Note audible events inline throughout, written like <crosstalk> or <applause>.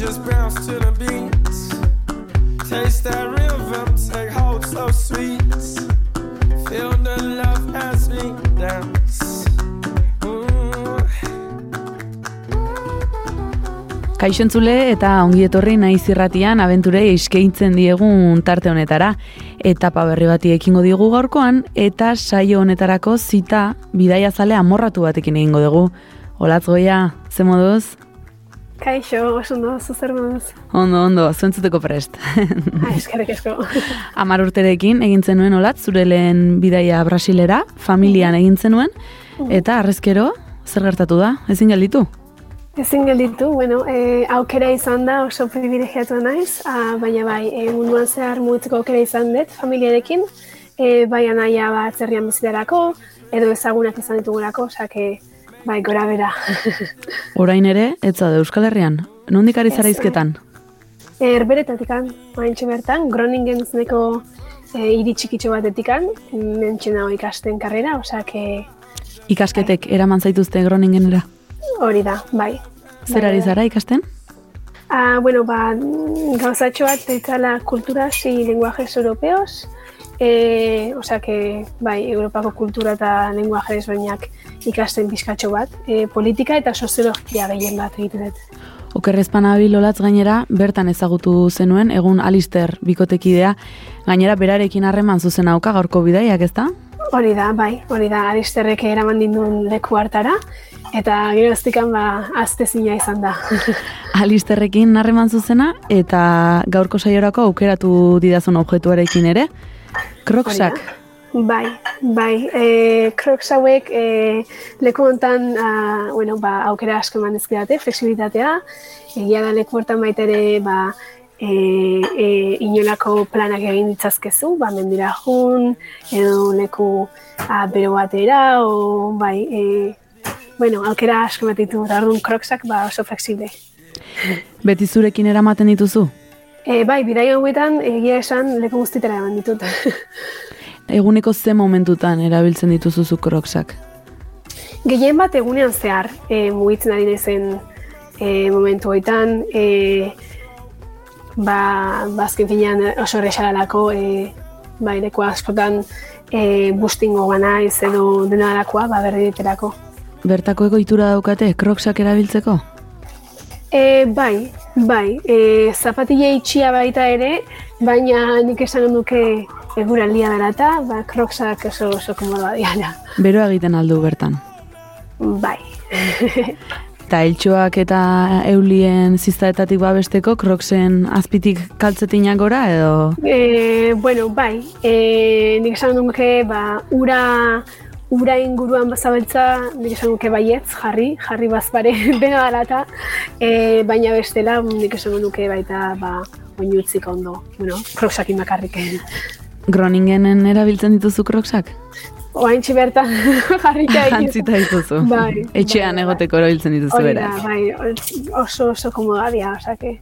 Just bounce to the beat. Taste that rhythm, take hold so sweet. Feel the love as we dance. Mm. Kaixo entzule eta ongi etorri naiz irratian abenture eskaintzen diegun tarte honetara. Etapa berri bati ekingo digu gaurkoan eta saio honetarako zita bidaia zale amorratu batekin egingo dugu. Olatz goia, ze moduz? Kaixo, oso ondo, zuzer moduz. Ondo, ondo, zuentzuteko prest. <laughs> Ah, eskerrik asko. Amar urterekin egin zenuen olatz, zure lehen bidaia Brasilera, familian egin zenuen, eta arrezkero, zer gertatu da, ezin gelditu? Ezin gelditu, bueno, e, aukera izan da oso privilegiatu naiz, a, baina bai, e, munduan zehar mugitzeko aukera izan dut familiarekin, e, bai anaia bat zerrian bizitarako, edo ezagunak izan ditugulako, osake, bai, gora bera. Orain ere, ez zaude Euskal Herrian, nondik ari zara izketan? Erberetatikan, maintxe bertan, Groningen zeneko e, hiri txikitxo batetikan, mentxe nago ikasten karrera, osake, Ikasketek eraman zaituzte Groningenera. hori da, bai. Zer Bai, ari bai. zara ikasten? Ah, bueno, ba, gauzatxo bat deitzala kulturas y lenguajes europeos. E, osea, que, bai, Europako kultura eta lenguaje desberdinak ikasten pizkatxo bat. E, politika eta soziologia gehien bat egiten dut. Okerrezpan abil olatz gainera, bertan ezagutu zenuen, egun Alister bikotekidea, gainera berarekin harreman zuzen auka gaurko bidaiak, ezta? Hori da, bai, hori da, Aristerrek eraman dindun leku hartara, eta geroztikan ba, aztezina izan da. <laughs> Alisterrekin harreman zuzena, eta gaurko saiorako aukeratu didazun objektuarekin ere, kroksak. Bai, bai, e, crocs hauek e, leku hontan, a, bueno, ba, aukera asko eman dizkidate, flexibilitatea, egia da leku hortan baita ere, ba, e, e, inolako planak egin ditzazkezu, ba, mendira jun, edo leku a, bero batera, o, bai, e, bueno, aukera asko ematen ditu, eta orduan crocsak, ba, oso flexible. Beti zurekin eramaten dituzu? E, bai, bidaia hauetan, egia esan, leku guztitara eman ditut. <laughs> Eguneko ze momentutan erabiltzen dituzu zu kroksak? Gehien bat egunean zehar e, mugitzen ari naizen e, momentu hoitan, e, ba, bazken finean oso errexalalako, e, ba, leku askotan e, bustingo banaiz edo dena dalakoa, ba, berri. Bertako egoitura daukate kroksak erabiltzeko? E, bai, bai, e, zapatile itxia baita ere, baina nik esan nuke eguraldia dela eta, ba, kroksak oso, oso komodoa diala. Beroa egiten aldu bertan. Bai. <laughs> Eta eltxoak eta eulien ziztaetatik babesteko kroksen azpitik kaltzetinak gora edo... E, bueno, bai, e, nik esan nuke, ba, ura, ura inguruan bazabiltza, nik esan nuke baietz, jarri, jarri bazpare <laughs> dena dela eta, e, baina bestela, nik esan nuke baita, ba, oinutzik ondo, bueno, kroksakin bakarrik. <laughs> Groningenen erabiltzen dituzu kroksak? Oaintxe bertan <laughs> jarrika egin. Jantzita dituzu. Bai, Etxean bai, bai. egoteko erabiltzen dituzu beraz. bai, oso oso komoda dira, osake.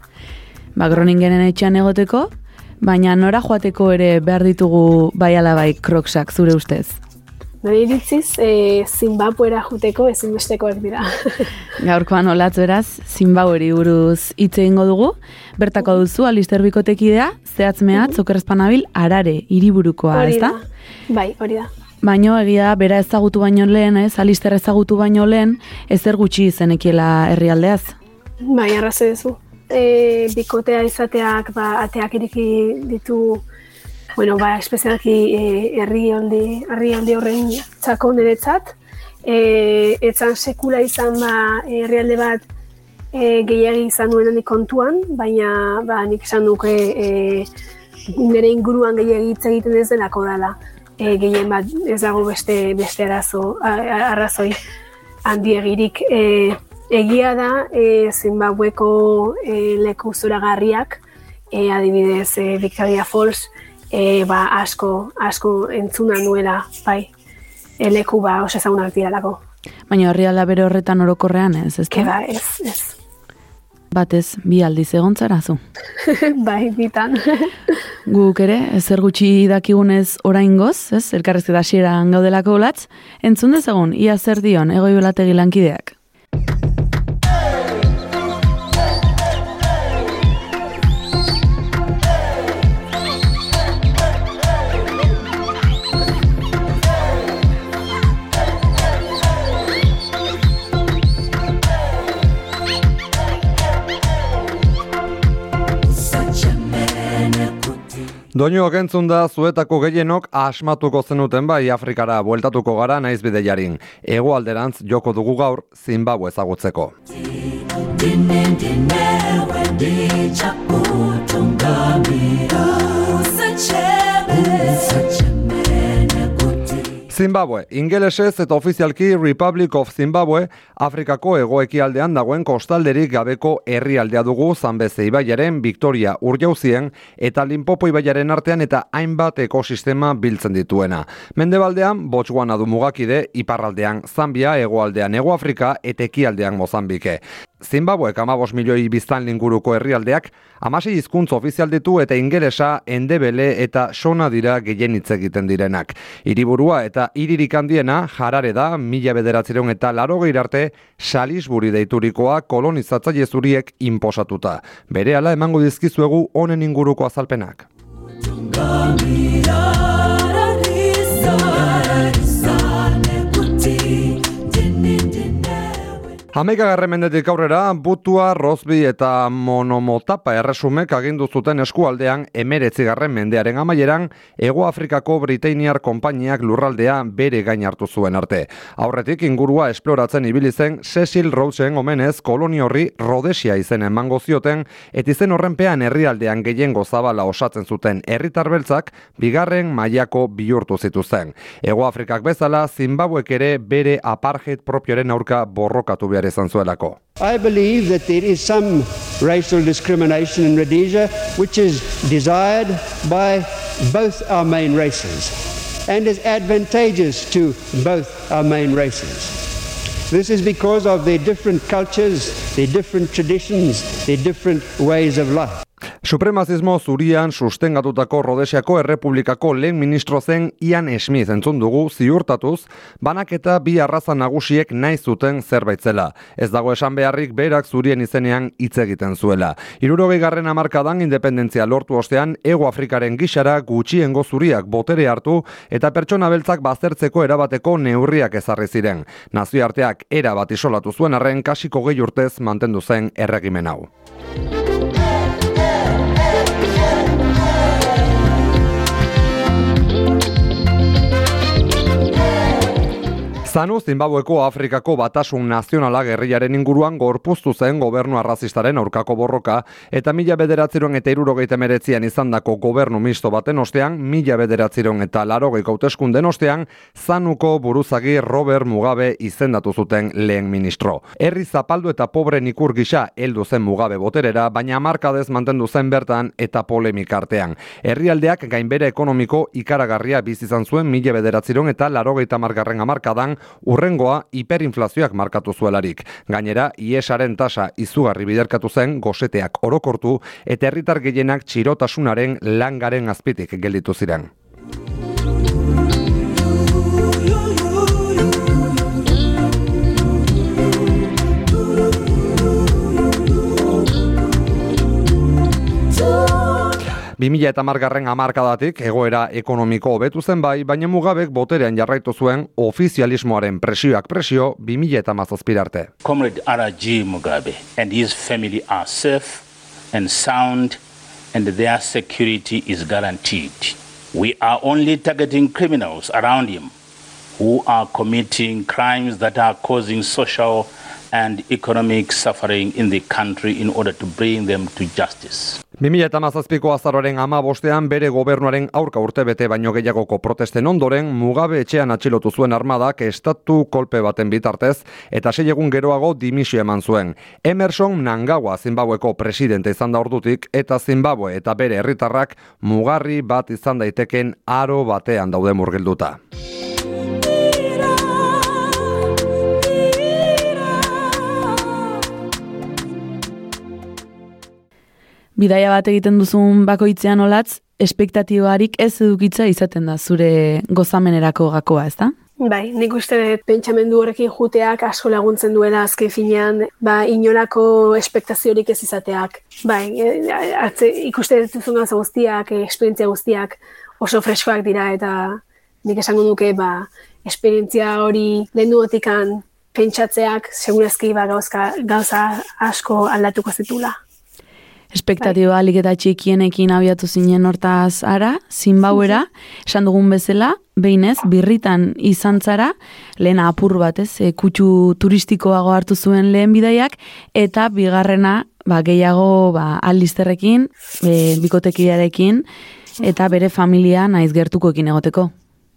Ba, Groningenen etxean egoteko, baina nora joateko ere behar ditugu bai ala bai kroksak zure ustez. Nire iritziz, e, Zimbabwera juteko ezinbestekoak dira. <laughs> Gaurkoan olatz beraz, Zimbabweri buruz hitz egingo dugu. Bertako duzu, Alister Bikotekidea, zehatz mehatz, okerrezpanabil, arare, hiriburukoa, ezta? da. Bai, hori da. Baino egia bera ezagutu baino lehen, ez, Alister ezagutu baino lehen, ezer gutxi izenekiela herrialdeaz. Bai, arrazo duzu. E, bikotea izateak, ba, ateak iriki ditu, bueno, ba, espezialki e, herrialde, herrialde horren txako niretzat. E, etzan sekula izan ba, herrialde bat e, gehiagi izan nuen handik kontuan, baina ba, nik esan duke e, nire inguruan gehiagi hitz egiten ez delako dela. E, gehien bat ez dago beste, beste arazo, arrazoi handiegirik. E, Egia da, e, Zimbabweko e, leku zoragarriak, e, adibidez e, Victoria Falls, e, ba, asko, asko entzuna nuela, bai, e, leku ba, oso ezagunak diralako. Baina herrialda bere horretan orokorrean ez, ez Keba, ez, ez. Batez, bi aldiz egon zu. <laughs> bai, bitan. <laughs> Guk ere, ezer gutxi dakigunez oraingoz, ez, elkarrezketa hasieran gaudelako latz, entzun dezagun, ia zer dion, egoi belategi lankideak. Doinuak entzun da zuetako gehienok asmatuko zenuten bai Afrikara bueltatuko gara naiz bideiarin. Hegoalderantz joko dugu gaur Zimbabue ezagutzeko. Zimbabue, ingelesez eta ofizialki Republic of Zimbabue, Afrikako egoekialdean dagoen kostalderik gabeko herrialdea dugu Zambeze ibaiaren Victoria urjauzien eta Limpopo ibaiaren artean eta hainbat ekosistema biltzen dituena. Mendebaldean, Botswana du mugakide, iparraldean Zambia, hegoaldean Ego Afrika eta ekialdean Mozambike. Zimbabue amabos milioi biztan linguruko herrialdeak, amasei hizkuntza ofizial ditu eta ingelesa, endebele eta sona dira gehien hitz egiten direnak. Hiriburua eta hiririk handiena jarare da, mila bederatzireun eta laro arte salisburi deiturikoa kolonizatzaile zuriek inposatuta. Bere ala emango dizkizuegu honen inguruko azalpenak. Hamaika mendetik aurrera, butua, rozbi eta monomotapa erresumek agindu zuten eskualdean emeretzi garren mendearen amaieran, Ego Afrikako Britainiar konpainiak lurraldea bere gain hartu zuen arte. Aurretik ingurua esploratzen ibili zen Cecil Rhodesen omenez koloni horri Rhodesia izen emango zioten, et izen horrenpean herrialdean gehiengo zabala osatzen zuten herritar beltzak bigarren mailako bihurtu zituzten. Ego Afrikak bezala, Zimbabwek ere bere apartheid propioren aurka borrokatu behar izan zuelako. I believe that there is some racial discrimination in Rhodesia which is desired by both our main races and is advantageous to both our main races. This is because of their different cultures, their different traditions, their different ways of life. Supremazismo zurian sustengatutako Rodesiako Errepublikako lehen ministro zen Ian Smith entzun dugu ziurtatuz, banaketa bi arraza nagusiek nahi zuten zerbait zela. Ez dago esan beharrik berak zurien izenean hitz egiten zuela. Irurogei garren amarkadan independentzia lortu ostean, Ego Afrikaren gixara gutxiengo zuriak botere hartu eta pertsona beltzak baztertzeko erabateko neurriak ezarri ziren. Nazioarteak era bat isolatu zuen arren kasiko gehi urtez mantendu zen erregimen hau. Zanu, Zimbabweko Afrikako batasun nazionala gerriaren inguruan gorpuztu zen gobernu arrazistaren aurkako borroka, eta mila bederatziron eta irurogeita meretzian izandako gobernu misto baten ostean, mila bederatziron eta larogei hauteskunden ostean, Zanuko buruzagi Robert Mugabe izendatu zuten lehen ministro. Herri zapaldu eta pobre nikur gisa heldu zen Mugabe boterera, baina markadez mantendu zen bertan eta polemik artean. Herrialdeak gainbere ekonomiko ikaragarria bizizan zuen mila bederatziron eta larogeita margarren amarkadan urrengoa hiperinflazioak markatu zuelarik. Gainera, iesaren tasa izugarri biderkatu zen goseteak orokortu eta herritar gehienak txirotasunaren langaren azpitik gelditu ziren. Bimila eta margarren amarkadatik egoera ekonomiko hobetu zen bai, baina mugabek boterean jarraitu zuen ofizialismoaren presioak presio bimila eta mazazpirarte. Comrade R.G. Mugabe and his family are safe and sound and their security is guaranteed. We are only targeting criminals around him who are committing crimes that are causing social and economic suffering in the country in order to bring them to justice. 2008ko azaroaren ama bostean bere gobernuaren aurka urtebete baino gehiagoko protesten ondoren Mugabe etxean atxilotu zuen armadak estatu kolpe baten bitartez eta sei egun geroago dimisio eman zuen. Emerson Mnangagwa Zimbabweko presidente izan da ordutik eta Zimbabwe eta bere herritarrak mugarri bat izan daiteken aro batean daude murgilduta. Bidaia bat egiten duzun bakoitzean olatz, espektatibarik ez edukitza izaten da zure gozamenerako gakoa, ez da? Bai, nik uste dut pentsamendu horrekin juteak asko laguntzen duela azken finean, ba, inolako espektaziorik ez izateak. Bai, e, atze, ikuste duzun gauza guztiak, esperientzia guztiak oso freskoak dira eta nik esango duke, ba, esperientzia hori lehen duotikan pentsatzeak segurazki ba, gauza, gauza asko aldatuko zitula. Espektatiba alik eta txikienekin abiatu zinen hortaz ara, zinbauera, esan dugun bezala, behinez, birritan izan zara, lehen apur bat ez, e, kutsu turistikoago hartu zuen lehen bidaiak, eta bigarrena, ba, gehiago, ba, aldizterrekin, e, bikotekiarekin, eta bere familia naiz gertukoekin egoteko.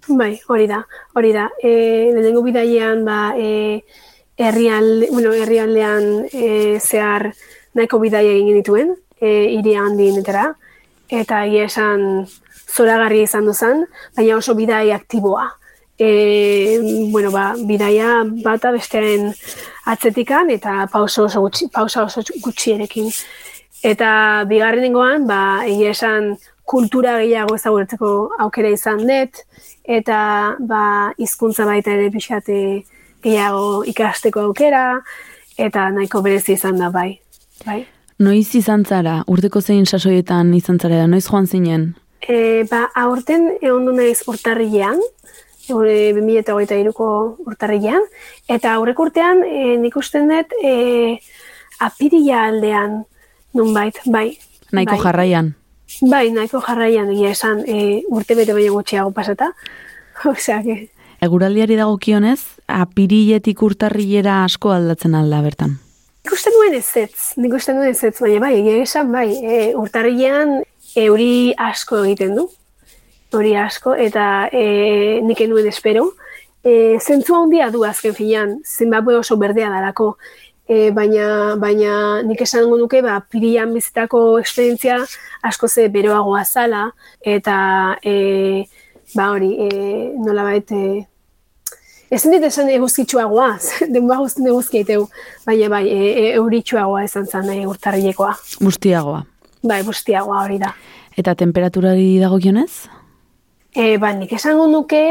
Bai, hori da, hori da. E, lehenengo bidaian, ba, e, herrial, bueno, herrialdean e, zehar nahiko bidaia egin dituen, e, iri handinetara, eta egia esan zoragarri izan duzan, baina oso bidai aktiboa. E, bueno, ba, bidaia bata bestearen atzetikan eta pausa oso gutxi, pausa oso gutxierekin. Eta bigarrenengoan, ba, egia esan kultura gehiago ezagutzeko aukera izan dut, eta ba, hizkuntza baita ere pixate gehiago ikasteko aukera, eta nahiko berezi izan da bai. Bai. Noiz izan zara, urteko zein sasoietan izan zara, noiz joan zinen? E, ba, aurten egon du naiz urtarrilean, 2008 iruko urtarrilean, eta aurrek urtean e, nik usten dut e, apirila aldean, nunbait, bai. Nahiko bai. jarraian. Bai, nahiko jarraian, egia esan, e, urte bete baina gutxiago pasata. <laughs> Osea, que... Eguraldiari dagokionez, apiriletik urtarrilera asko aldatzen alda bertan. Nik uste nuen ez ez, nik uste nuen ez baina bai, egia esan, bai, e, urtarrilean euri asko egiten du, hori asko, eta e, nik nuen espero. E, zentzu handia du azken finean, Zimbabwe oso berdea dalako, e, baina, baina nik esango nuke, ba, pirian bizitako esperientzia asko ze beroagoa zala, eta e, ba hori, e, nola baita, Ez dit esan eguzkitsuagoa, <laughs> denboa guztien eguzkieteu, baina bai, e, e, euritsuagoa esan zen e, urtarrilekoa. Bustiagoa. Bai, bustiagoa hori da. Eta temperaturari dagokionez? E, ba, nik esango nuke,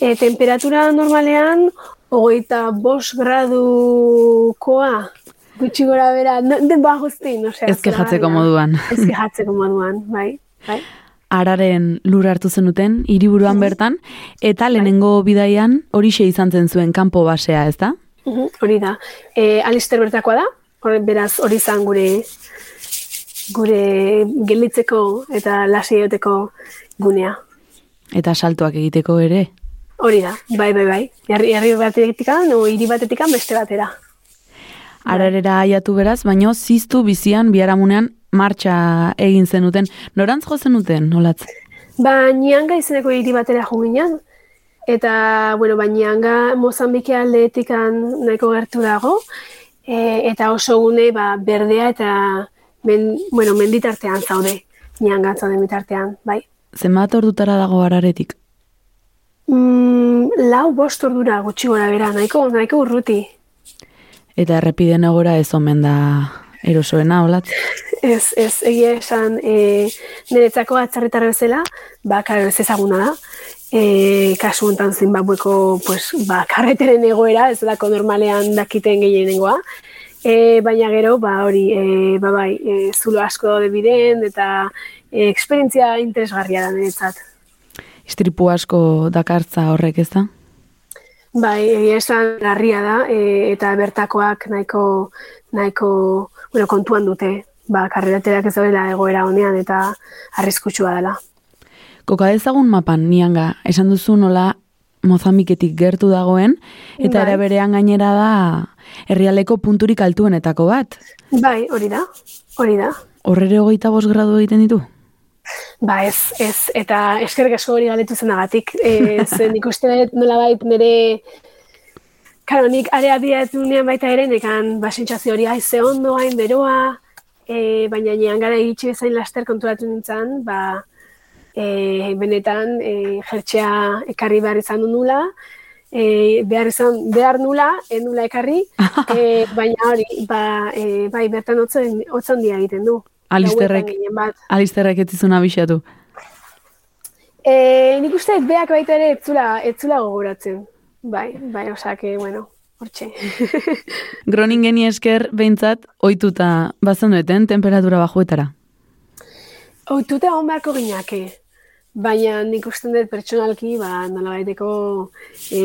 e, temperatura normalean, hogeita bost gradukoa, gutxi gora bera, no, denboa guztien, osea. Ez kejatzeko moduan. Ez kejatzeko moduan, bai. bai. Araren lur hartu zenuten, hiriburuan bertan, eta lehenengo bidaian horixe izan zen zuen kanpo basea, ez da? Mhm, Hori da. E, Alister bertakoa da, hor, beraz hori izan gure gure gelditzeko eta lasaioteko gunea. Eta saltoak egiteko ere. Hori da, bai, bai, bai. Herri, herri batetik o hiri batetik beste batera. Ararera aiatu beraz, baino ziztu bizian biharamunean martxa egin zenuten. Norantz jo zenuten, nolatz? Ba, nianga izeneko hiri batera jo ginen, eta, bueno, ba, nianga Mozambike aldeetik nahiko gertu dago, e, eta oso gune, ba, berdea eta, men, bueno, menditartean zaude, nianga zaude bitartean, bai. Zenbat ordutara dago araretik? Mm, lau bost ordura gutxi gora bera, nahiko, nahiko urruti. Eta errepiden egora ez omen da erosoena, olatz? Ez, ez, egia esan, e, niretzako atzarritar bezala, ba, karo ez ezaguna da. E, kasu honetan Zimbabweko, pues, ba, karreteren egoera, ez dako normalean dakiten gehienengoa. E, baina gero, ba, hori, e, ba, bai, e, zulo asko daude biden, eta e, esperientzia interesgarria da niretzat. Istripu asko dakartza horrek, ez da? Bai, egia esan larria da, e, eta bertakoak nahiko, nahiko, bueno, kontuan dute, ba, karreraterak ez daudela egoera honean eta arriskutsua dela. Koka dezagun mapan, nianga, esan duzu nola Mozambiketik gertu dagoen, eta Bai. ere berean gainera da herrialeko punturik altuenetako bat. Bai, hori da, hori da. Horrere hogeita bost gradu egiten ditu? Ba ez, ez, eta eskerrik asko hori galetu zenagatik. E, zen <laughs> ikusten nola bait nire, karo, nik area diatu nian baita ere, nekan ba, sentsazio hori aize ondo, hain beroa, e, baina nian gara egitxe bezain laster konturatu nintzen, ba, e, benetan e, jertxea ekarri behar izan du nula, e, behar izan, behar nula, e, nula ekarri, e, <laughs> baina hori, ba, e, bai, bertan otzen, otzen dia egiten du. Alisterrek, alisterrek ez zizun abixatu. E, nik uste beak baita ere etzula, etzula gogoratzen. Bai, bai, osake, bueno, hortxe. <laughs> Groningeni esker behintzat ohituta bazendueten temperatura bajuetara. Oituta hon beharko ginake. Baina nik uste dut pertsonalki, ba, nola baiteko, e,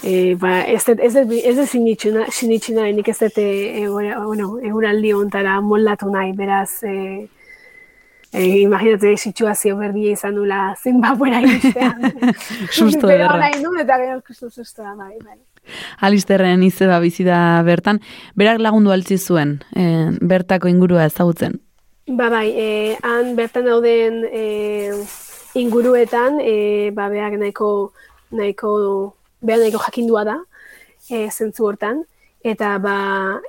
e, ba, ez dut, ez dut, ez dut sinitxu na- sinitxu nahi, nik ez dut, e, egora- bueno, eguraldi hontara moldatu nahi, beraz, e, e, imaginatu situazio berdina izan nula Zimbabwera iristean. <laughs> Susto ederra. nahi nuen, eta gero justu sustoa, bai, bai. Alisterren izeba bizi da bertan, berak lagundu altzi zuen, eh, bertako ingurua ezagutzen. Ba bai, e, han bertan dauden e, inguruetan, e, ba beak nahiko, nahiko, beha nahiko jakindua da, e, zentzu hortan, eta ba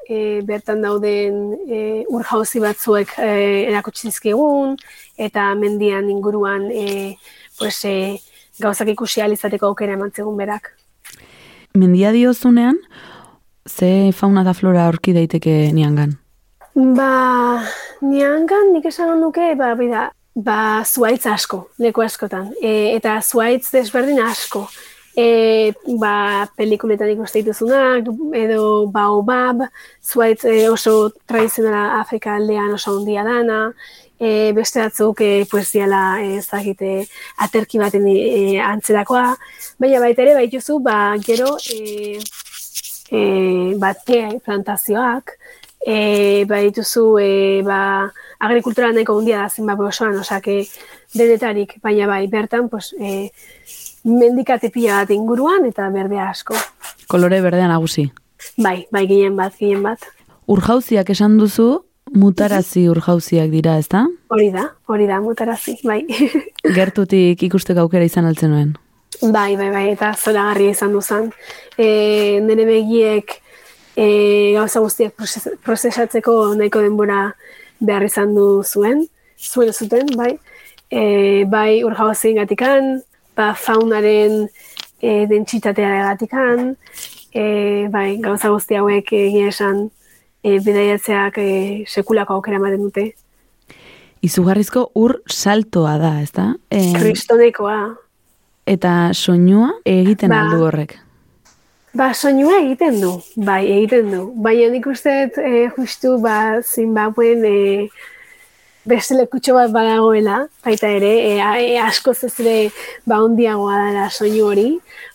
e, bertan dauden e, ur jauzi batzuek e, erakutsi zizkigun, eta mendian inguruan e, pues, e, gauzak ikusi ahal izateko aukera eman zegun berak. Mendia diozunean, ze fauna da flora aurki daiteke niangan. Ba, niangan nik esan nuke, ba, bida, ba, zuaitz asko, leku askotan. E, eta zuaitz desberdin asko. E, ba, pelikuletan ikuste dituzunak, edo baobab, zuaitz e, oso tradizionala Afrika aldean oso handia dana, e, beste batzuk e, e, ez dakite aterki baten e, antzerakoa, baina baita ere baituzu ba gero e, e, ba, te plantazioak, e, ba e, ba, agrikultura nahiko handia da Zimbabwe osoan, osake denetarik, baina bai, bertan, pues, e, mendikate pila bat inguruan eta berde asko. Kolore berdea nagusi. Bai, bai, ginen bat, ginen bat. Urjauziak esan duzu, mutarazi urjauziak dira, ezta? Hori da, hori da, mutarazi, bai. <laughs> Gertutik ikusteko aukera izan altzen nuen. bai, bai, bai, eta zoragarria izan duzan. E, nire begiek e, gauza guztiak proses- prozesatzeko nahiko denbora behar izan du zuen, zuen zuten, bai. E, bai urjauzien gatikan, ba, faunaren e, dentsitatea gatikan, e, bai, gauza guzti hauek egia esan e, bidaiatzeak e, sekulako aukera ematen dute. Izugarrizko ur saltoa da, ezta? E, Kristonekoa. eta soinua egiten Ba. aldu horrek. Ba, soinua egiten du, bai, egiten du. Baina nik uste dut, e, justu, ba, Zimbabuen e, beste lekutxo bat badagoela, baita ere, e, e, askoz ez ere, ba, ondiagoa dela soinu hori.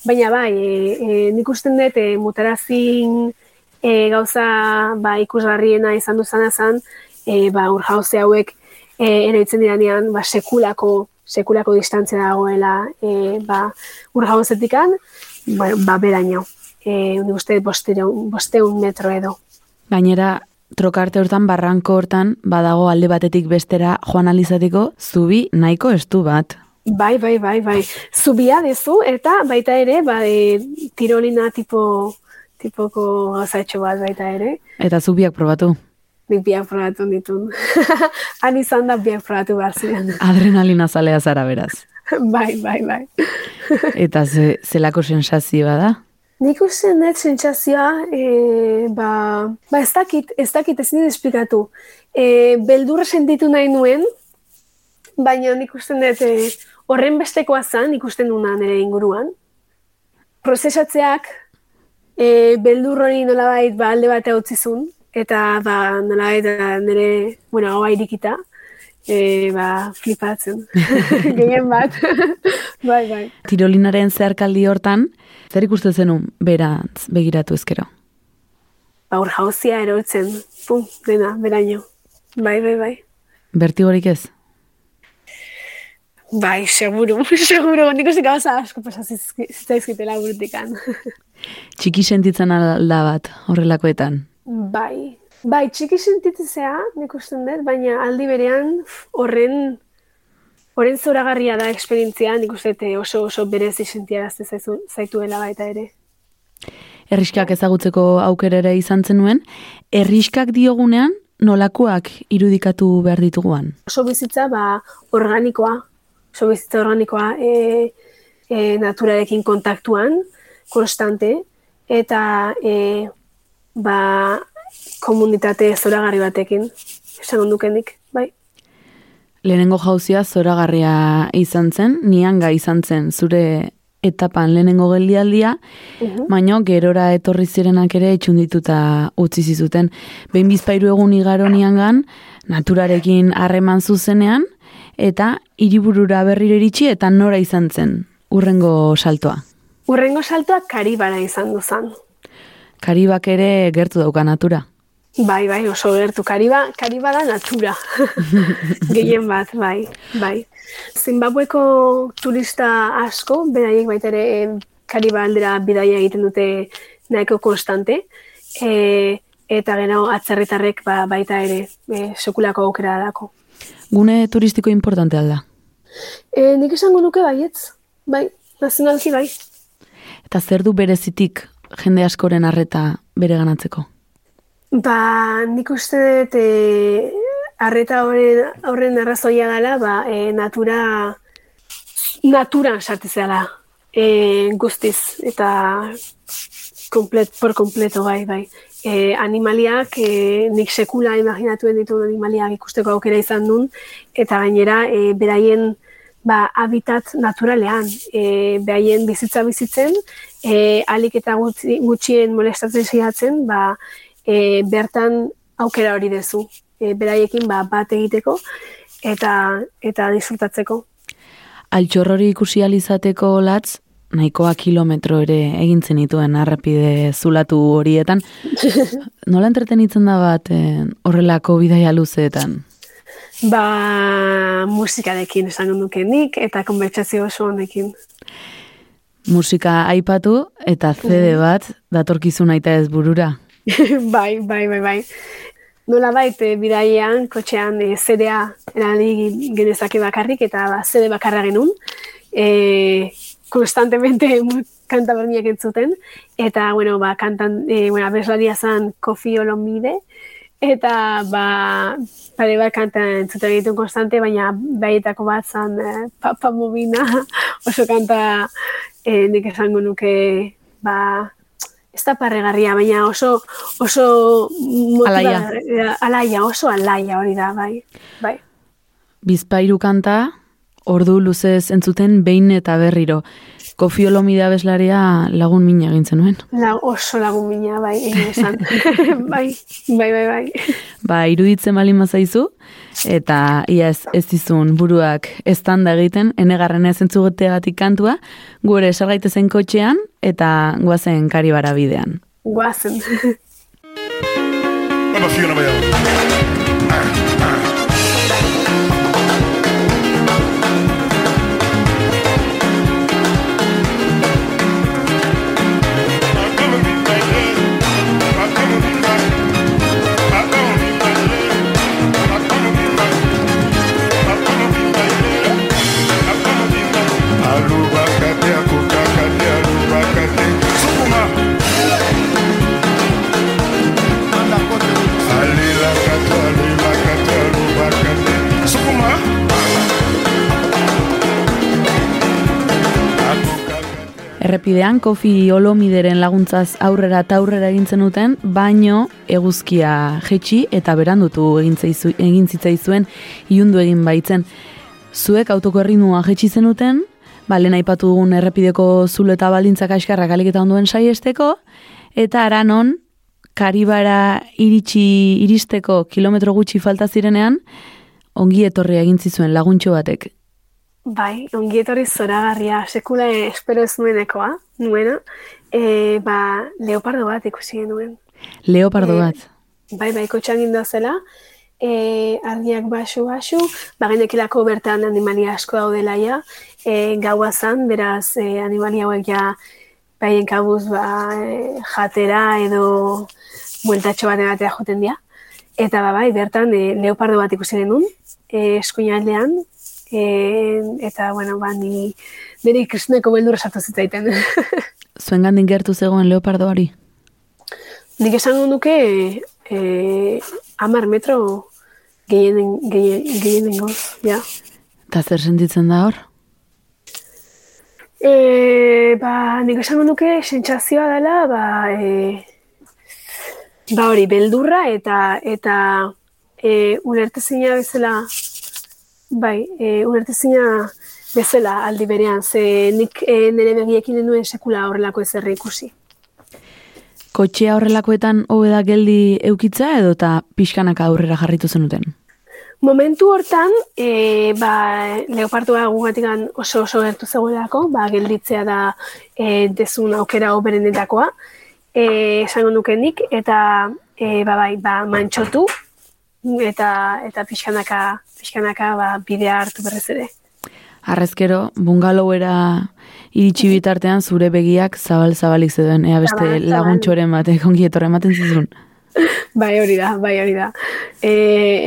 Baina, bai, e, e, nik uste dut, e, mutarazin e, gauza, ba, ikusgarriena izan duzana zan, e, ba, urjauze hauek e, eroitzen diranean, ba, sekulako, sekulako distantzia dagoela, e, ba, urjauzetikan, bueno, ba, beraino. E, nik uste bosteun, bosteun metro edo. Gainera, trokarte hortan, barranko hortan, badago alde batetik bestera joan alizateko, zubi nahiko estu bat. Bai, bai, bai, bai. Zubia dezu eta baita ere, ba, e, tirolina tipo, tipoko gauzatxo bat baita ere. Eta zubiak probatu. Nik biak probatu ditun. <laughs> Han izan da biak probatu behar ziren. <laughs> Adrenalina zalea zara beraz. bai, bai, bai. Eta ze, zelako sensazioa da? Nik uste net sentsazioa, e, ba, ba ez dakit, ez dakit ezin esplikatu. E, beldurra sentitu nahi nuen, baina nik uste dut e, horren bestekoa zan, ikusten nuna nire inguruan. Prozesatzeak, e, beldur hori nolabait ba, alde bat utzizun, eta ba, nolabait ba, nire, bueno, hau irikita, e, ba, flipatzen. <laughs> Gehien bat. <laughs> bai, bai. Tirolinaren zeharkaldi hortan, zer ikusten zenun berantz begiratu ezkero? Ba, hor jauzia erotzen, pum, dena, beraino. Bai, bai, bai. Bertigorik ez? Bai, seguru, <laughs> seguru, nik uste gauza asko pasa zitzaizkitela burutikan. Txiki sentitzen alda bat horrelakoetan. Bai, bai, txiki sentitzea, nik usten dut, baina aldi berean horren horren zoragarria da esperientzia, nik uste eh, oso oso berezi sentiarazte zaituela baita ere. Erriskak ezagutzeko aukera ere izan zenuen, erriskak diogunean nolakoak irudikatu behar dituguan. Oso bizitza ba, organikoa, oso bizitza organikoa e, e, naturarekin kontaktuan, konstante, eta e, ba, komunitate zoragarri batekin, esan ondukenik, bai. Lehenengo jauzia zoragarria izan zen, nianga izan zen zure etapan lehenengo geldialdia, Mhm. baina gerora etorri zirenak ere itxundituta utzi zizuten. Behin bizpairu egun igaro niangan, naturarekin harreman zuzenean, eta hiriburura berriro iritsi eta nora izan zen, urrengo saltoa. Urrengo saltoa karibara izan duzan. Karibak ere gertu dauka natura. Bai, bai, oso gertu. Kariba, kariba da natura. <laughs> Gehien bat, bai, bai. Zimbabweko turista asko, beraiek baita ere em, kariba aldera bidaia egiten dute nahiko konstante. E, eta gero atzerritarrek ba, baita ere e, sekulako aukera dako. Gune turistiko importante alda. E, nik esango nuke baietz, bai, nazionalki bai. Eta zer du berezitik jende askoren arreta bere ganatzeko? Ba, nik uste dut e, arreta horren, horren arrazoia dela, ba, e, natura, naturan sartizela e, guztiz, eta komplet, por kompleto, bai, bai. E, animaliak, e, nik sekula imaginatuen dituen animaliak ikusteko aukera izan duen, eta gainera, e, beraien ba, habitat naturalean, e, beraien bizitza bizitzen, e, alik eta gutxi, gutxien molestatzen saiatzen, ba, e, bertan aukera hori dezu. E, beraiekin ba, bat egiteko eta eta disfrutatzeko. Altxorrori ikusi alizateko latz, nahikoa kilometro ere egin zenituen arrapide zulatu horietan. <laughs> Nola entretenitzen da bat eh, horrelako bidaia luzeetan? Ba, musikarekin esango nuke nik eta konbertsazio oso honekin. Musika aipatu eta CD bat datorkizun aita ez burura. <laughs> bai, bai, bai, bai. Nola baite bidaian, kotxean e, CD-a erali genezake bakarrik eta ba, CD bakarra genuen. E, konstantemente <laughs> mu- kanta berniak entzuten. Eta, bueno, ba, kantan, e, bueno, abeslaria zan Kofi Olomide. Eta, ba, pare bat kanta entzuten egiten konstante, baina baietako bat zan e, Papa Mobina, <laughs> oso kanta e, nik esango nuke, ba, ez da parregarria, baina oso, oso Alaia. alaia, oso alaia hori da, bai, bai. Bizpairu kanta, ordu luzez entzuten behin eta berriro. Kofi Olomide abeslaria lagun mina egin zenuen. La, oso lagun mina, bai, egin <laughs> <laughs> bai, bai, bai, bai. Ba, iruditzen bali mazaizu, eta ia ez, ez dizun buruak estanda egiten, enegarren ez entzugetegatik kantua, gure salgaitezen kotxean, eta guazen karibara bidean. Guazen. Errepidean, Kofi Olomideren laguntzaz aurrera eta aurrera egin zenuten, baino eguzkia jetxi eta berandutu egin, zaizu, egin zitzaizuen iundu egin baitzen. Zuek autoko erritmoa jetxi zenuten, ba, lehen aipatu dugun errepideko zulo eta baldintzak askarrak alik eta onduen saiesteko, eta aranon, karibara iritsi iristeko kilometro gutxi falta zirenean, ongi etorria egin zizuen laguntxo batek. Bai, ongi etorri zoragarria, sekula espero ez nuenekoa, nuena, e, ba, leopardo bat ikusi genuen. Leopardo Eh, bat. Bai, bai, kotxan gindoa zela, e, argiak basu-basu, bagenekilako bertan animalia asko daudela ja, e, gaua zan, beraz e, animalia hauek ja baien kabuz ba, e, jatera edo bueltatxo bat ematea joten dira. Eta ba, bai, bertan e, leopardo bat ikusi genuen, e, eskuinaldean, e, eta, bueno, ba, ni nire kristuneko beldurra sartu zitzaiten. <laughs> Zuen gandik gertu zegoen leopardo hori? Nik esango nuke e, amar metro gehienen, gehien, gehienengo, ja. Eta zer sentitzen da hor? E, ba, nik esango nuke sentsazioa dela, ba, e, ba hori, beldurra eta eta e, ulertezina bezala, bai, e, ulertezina bezala aldi berean, ze nik e, nire begiekin denuen sekula horrelako ezer ikusi. Kotxea horrelakoetan hobe da geldi eukitza edo eta pixkanaka aurrera jarritu zenuten? Momentu hortan, e, ba, leopardua gugatikan oso oso gertu zegoelako, ba, gelditzea da e, dezun aukera oberenetakoa, e, esango nuke nik, eta e, ba, bai, ba, mantxotu, eta eta pixkanaka, pixkanaka ba, bidea hartu berrez ere. Arrezkero, bungalowera iritsi bitartean zure begiak zabal-zabalik zeuden, ea beste Zabal, laguntxoren batek ongi etorre ematen zizun. <laughs> Bai, hori da, bai, hori da. E,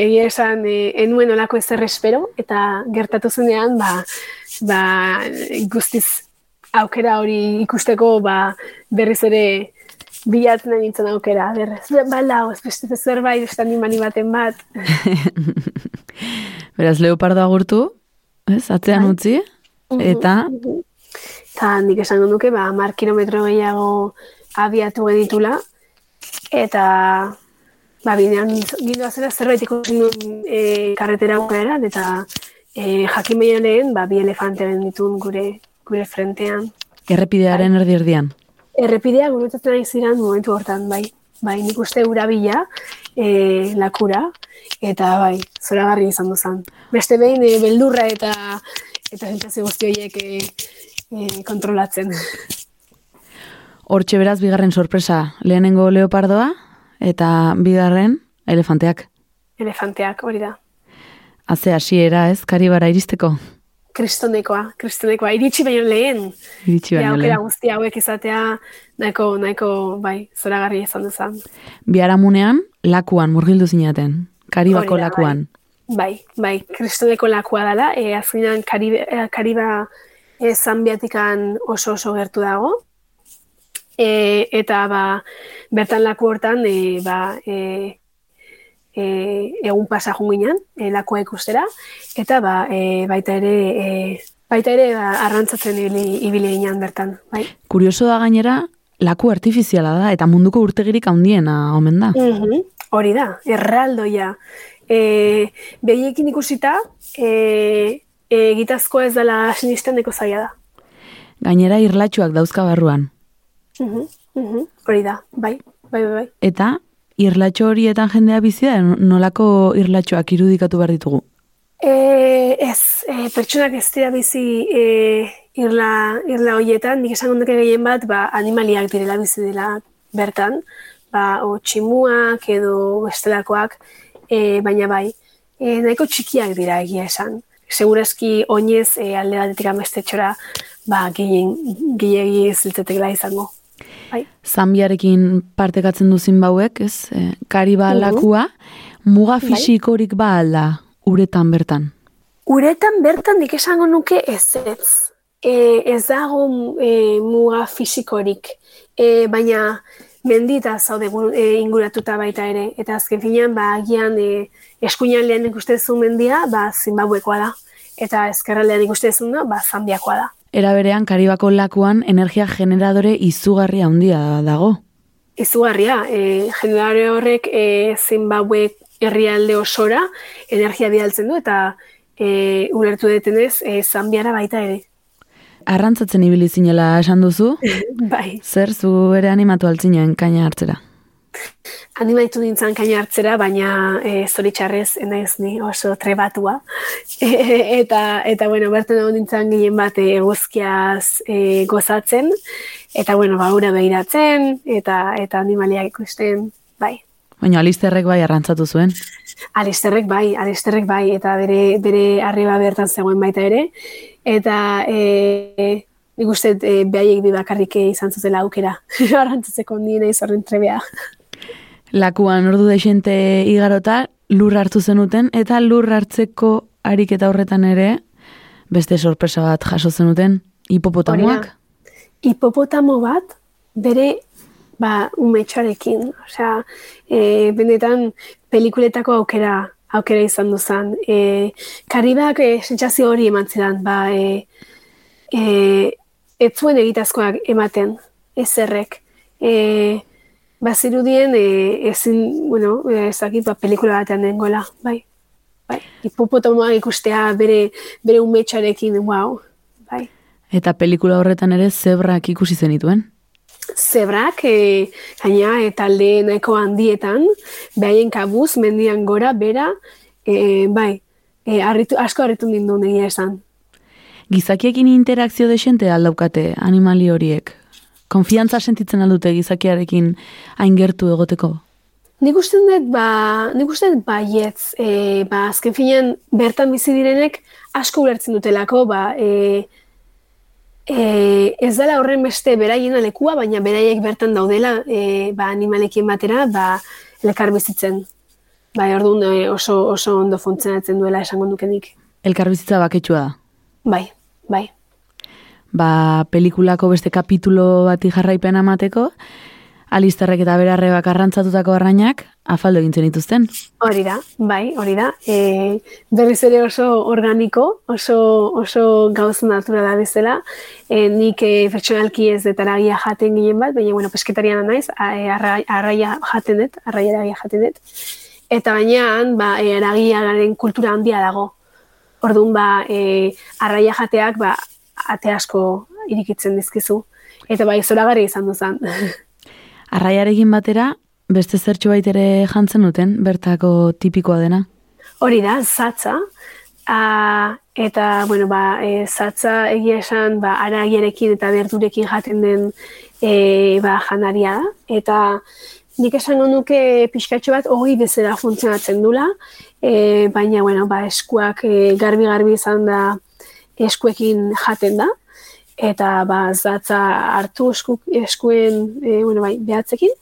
egia esan, e, enuen olako ezer espero, eta gertatu zenean, ba, ba, guztiz aukera hori ikusteko, ba, berriz ere bilatzen nahi nintzen aukera. Berriz, ba, lau, ez beste zerbait, beste animani baten bat. <laughs> Beraz, leopardo agurtu, ez, atzean Bai. utzi, eta Eta nik esango nuke, ba, mar kilometro gehiago abiatu genitula, eta ba, bidean gindoa zera zerbait ikusi nuen e, karretera bukaeran, eta e, jakin baino lehen, ba, bi elefante ditun gure gure frentean. errepidearen erdi erdian. Errepidea gurutatzen ari ziren momentu hortan, bai. Bai, nik uste ura bila, e, lakura, eta bai, zoragarri izan duzan. Beste behin, e, beldurra eta eta sentsazio guzti horiek e, e, kontrolatzen. <laughs> Hortxe beraz, bigarren sorpresa, lehenengo leopardoa, eta bigarren, elefanteak. Elefanteak, hori da. Haze hasiera ez, karibara iristeko. Kristonekoa, kristonekoa, iritsi baino lehen. Iritsi baino lehen. guzti hauek izatea, nahiko, nahiko, bai, zoragarri izan duzan. Biharamunean, lakuan murgildu zinaten. Karibako Hori da, lakuan. Bai, bai, kristoneko lakua dela, e, azkenean Karibe, e, Kariba e, Zambiatikan oso oso gertu dago. E, eta ba, bertan laku hortan, e, ba, e, e, egun pasa junginan, e, lakua ikustera, eta ba, e, baita ere, e, baita ere ba, arrantzatzen ibili, ginen bertan, bai. Kurioso da gainera, laku artifiziala da, eta munduko urtegirik handiena omen da. Mhm, Hori da, erraldoia. E, behiekin ikusita, e, e, gitazkoa ez dela sinistendeko zaila da. Gainera irlatxuak dauzka barruan. Mhm, mhm, Hori da, bai, bai, bai, bai. Eta irlatxo horietan jendea bizi da, nolako irlatxoak irudikatu behar ditugu. E, ez, e, pertsonak ez dira bizi e, irla, irla horietan, nik esango nuke gehien bat, ba, animaliak direla bizi dela bertan, ba, o tximuak edo bestelakoak, e, baina bai, e, nahiko txikiak dira egia esan. Segurazki oinez e, alde batetik amestetxora, ba, gehien, gehiagi ziltetekela izango. Bai. Zambiarekin partekatzen duzin bauek, ez? E, kariba lakua, muga Bai. fisikorik ba alda, uretan bertan. Uretan bertan nik esango nuke ez ez. E, ez dago e, muga fisikorik, e, baina mendita zaude e, inguratuta baita ere. Eta azken finean, ba, agian e, eskuinaldean ikustezu mendia, ba, Zimbabwekoa da. Eta ezkerraldean ikustezuna, ba, Zambiakoa da. Era berean, karibako lakuan energia generadore izugarri handia dago. Izugarria, e, generare horrek e, Zimbabwe herrialde osora energia bidaltzen du eta e, ulertu detenez e, Zambiara baita ere. Arrantzatzen ibili zinela esan duzu, <laughs> bai. zer zu ere animatu altzinen kaina hartzera. Animaitu nintzen kaina hartzera, baina e, zoritxarrez enaiz ni oso trebatua. E, <laughs> eta, eta bueno, bertan egon nintzen gehien bat e, eguzkiaz e, gozatzen, eta bueno, ba, ura behiratzen, eta, eta animaliak ikusten, bai. Baina alisterrek bai arrantzatu zuen. Alisterrek bai, Alisterrek bai, eta bere, bere arriba bertan zegoen baita ere. Eta e, nik uste e, behaiek bi bakarrik eh, izan zutela aukera. <laughs> Arrantzatzeko nien eiz horren trebea. Lakuan ordu desente igarota, lur hartu zenuten, eta lur hartzeko ariketa horretan ere, beste sorpresa bat jaso zenuten, hipopotamoak. Hipopotamo bat, bere ba, umetxarekin. Osea, e, benetan pelikuletako aukera aukera izan duzan. E, karibak e, sentsazio hori eman zidan, ba, e, e, ez zuen egitazkoak ematen, ez errek. E, bazirudien, e, ezin, bueno, ezakit, ba, pelikula batean dengoela, bai. Bai, hipopotamoa ikustea bere, bere umetxarekin, wow, bai. Eta pelikula horretan ere zebrak ikusi zenituen. Zebrak, e, gaina, e, talde nahiko handietan, behaien kabuz, mendian gora, bera, e, bai, e, arritu, asko harritu nindu negia esan. Gizakiekin interakzio desente aldaukate animali horiek? Konfiantza sentitzen aldute gizakiarekin hain gertu egoteko? Nik uste dut, ba, nik uste dut baietz, e, ba, azken finean bertan bizi direnek asko ulertzen dutelako, ba, e, e, ez dela horren beste beraiena lekua, baina beraiek bertan daudela e, ba, animalekin batera, ba, lekar bizitzen. Bai, orduan e, oso, oso ondo funtzionatzen duela esango dukenik. Elkarbizitza baketsua da. Bai, bai. Ba, pelikulako beste kapitulo bati jarraipen amateko, Alistarrek eta berarrebak arrantzatutako arrainak, afaldo egintzen dituzten. Hori da, bai, hori da. E, berriz ere oso organiko, oso, oso gauz naturala bezala. E, nik e, pertsonalki ez dut aragia jaten ginen bat, baina, bueno, pesketariana naiz, e, arra, arraia jaten dut, arraia aragia jaten dut. Eta baina, ba, e, aragia garen kultura handia dago. Orduan, ba, e, arraia jateak, ba, ate asko irikitzen dizkizu. Eta bai, zoragarri izan duzan. <laughs> Arraiarekin batera, beste zertxo baitere jantzen duten, bertako tipikoa dena? Hori da, zatza. A, eta, bueno, ba, e, zatza egia esan, ba, aragiarekin eta berdurekin jaten den e, ba, janaria da. Eta nik esango nuke pixkatxo bat hori bezala funtzionatzen dula, e, baina, bueno, ba, eskuak e, garbi-garbi izan da eskuekin jaten da eta ba, zatza hartu esku, eskuen e, bueno, bai, behatzekin,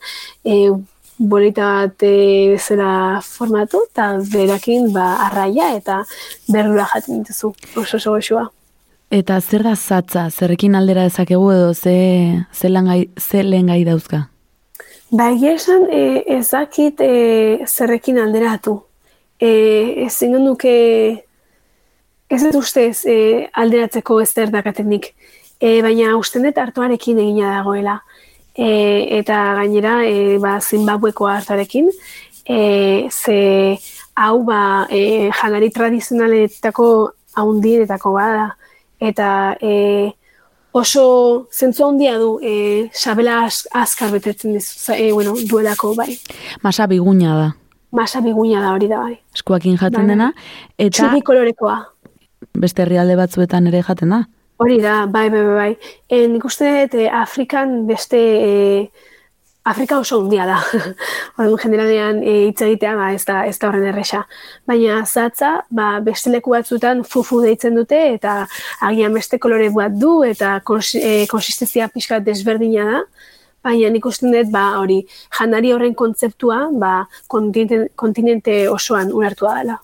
e, bolita bat e, zera formatu, eta berakin ba, arraia eta berdura jaten dituzu, oso oso goxua. Eta zer da zatza, zerrekin aldera dezakegu edo ze, ze, langai, ze lehen gai dauzka? Ba, esan e, ezakit e, zerrekin alderatu. E, ez nuke ez dut ustez e, alderatzeko ez dakatenik e, baina usten dut hartuarekin egina dagoela. E, eta gainera, e, ba, Zimbabweko hartuarekin, e, ze hau ba, e, janari tradizionaletako haundietako bada. Eta e, oso zentzu handia du e, sabela az, azkar betetzen dizu, e, bueno, duelako bai. Masa biguña da. Masa biguña da hori da bai. Eskuakin jaten Bai. dena. Eta Txubi kolorekoa. Beste herrialde batzuetan ere jaten da. Hori da, bai, bai, bai, bai. E, nik uste dut, e, Afrikan beste, e, Afrika oso hundia da. <laughs> Orduan generalean e, hitz egitea, ba, ez da, ez da horren erresa. Baina zatza, ba, beste leku batzutan fufu deitzen dute, eta agian beste kolore bat du, eta kons, e, konsistenzia pixka desberdina da. Baina nik uste dut, ba, hori, janari horren kontzeptua, ba, kontinente, kontinente osoan ulertua dela.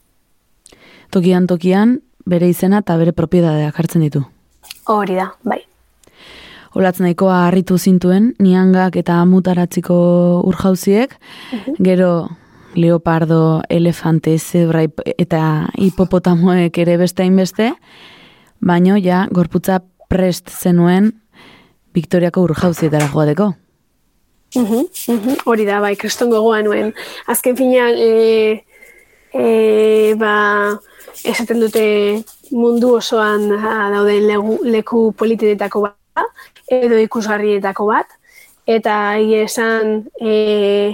Tokian tokian, bere izena eta bere propiedadeak hartzen ditu. Hori da, bai. Olatz nahikoa harritu zintuen, niangak eta mutaratziko urjauziek, gero leopardo, elefante, zebra eta hipopotamoek ere beste hainbeste, baino ja gorputza prest zenuen Victoriako urjauzietara joateko. Mhm, mhm, Hori da, bai, kriston gogoa nuen. Azken finean, e, e, ba, esaten dute mundu osoan ah, dauden legu, leku politinetako bat, edo ikusgarrietako bat, eta esan e,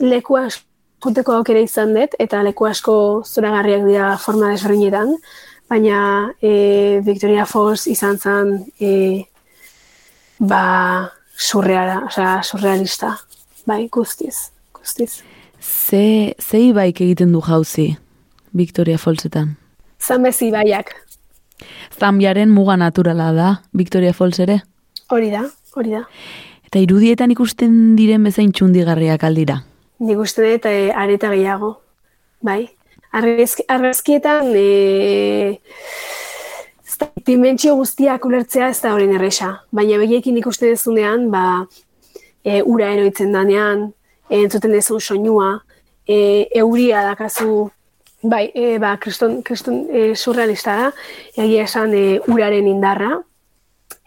leku askuteko aukera izan dut, eta leku asko zoragarriak dira forma desberdinetan, baina e, Victoria Falls izan zen e, ba, surreala, osea, surrealista, bai, guztiz, guztiz. Ze, ze ibaik egiten du jauzi Victoria Fallsetan? Zambezi ibaiak. Zambiaren muga naturala da, Victoria Falls ere. Hori da, hori da. Eta irudietan ikusten diren bezain txundigarriak aldira. Nik uste dut e, areta gehiago. Bai. Argazki, argazkietan e, dimentsio guztiak ulertzea ez da horren erresa. Baina begiekin ikusten dezunean, ba, e, ura eroitzen danean, entzuten dezun soinua, e, euria dakazu, bai, e, ba, kriston, kriston e, surrealista da, egia esan e, uraren indarra,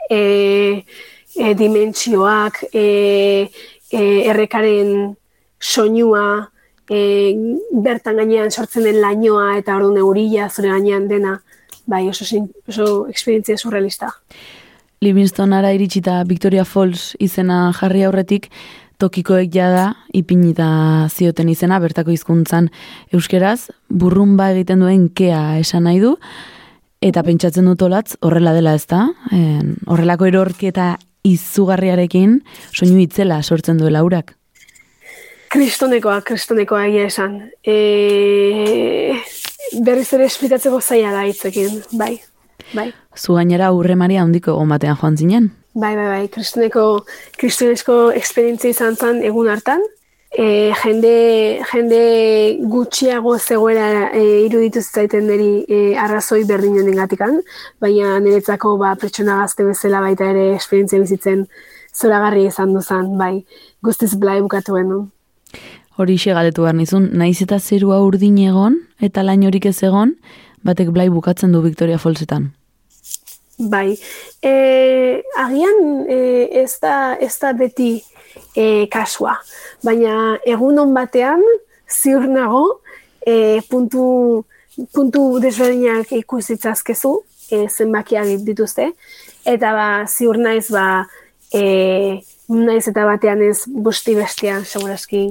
e, e, dimentsioak, e, e, errekaren soinua, e, bertan gainean sortzen den lainoa eta orduan eurila zure gainean dena, bai, oso, sin- oso esperientzia surrealista. Livingstonara iritsita Victoria Falls izena jarri aurretik, tokikoek jada ipinita zioten izena bertako hizkuntzan euskeraz, burrumba egiten duen kea esan nahi du, eta pentsatzen dut olatz horrela dela ez da, en, horrelako erorketa izugarriarekin soinu itzela sortzen duela urak. Kristonekoa, kristonekoa egia esan. E, berriz ere esplikatzeko zaila da hitzekin, bai. Bai, Zu gainera urre maria handiko egon batean joan zinen. Bai, bai, bai. Kristoneko, kristonesko esperientzia izan zen egun hartan. E, jende, jende gutxiago zegoela e, iruditu zaiten niri e, arrazoi berdin honen gatikan, baina niretzako ba, pertsona gazte bezala baita ere esperientzia bizitzen zoragarri izan duzan, bai. Guztiz blai bukatu genuen. Hori galdetu behar nizun, naiz eta zerua urdin egon, eta lain horik ez egon, batek blai bukatzen du Victoria Fallsetan. Bai, e, agian e, ez, da, ez da beti e, kasua, baina egunon batean ziur nago e, puntu, puntu desberdinak ikusitzazkezu e, zenbakiak dituzte, eta ba, ziur naiz ba, e, naiz eta batean ez busti bestian, segurazki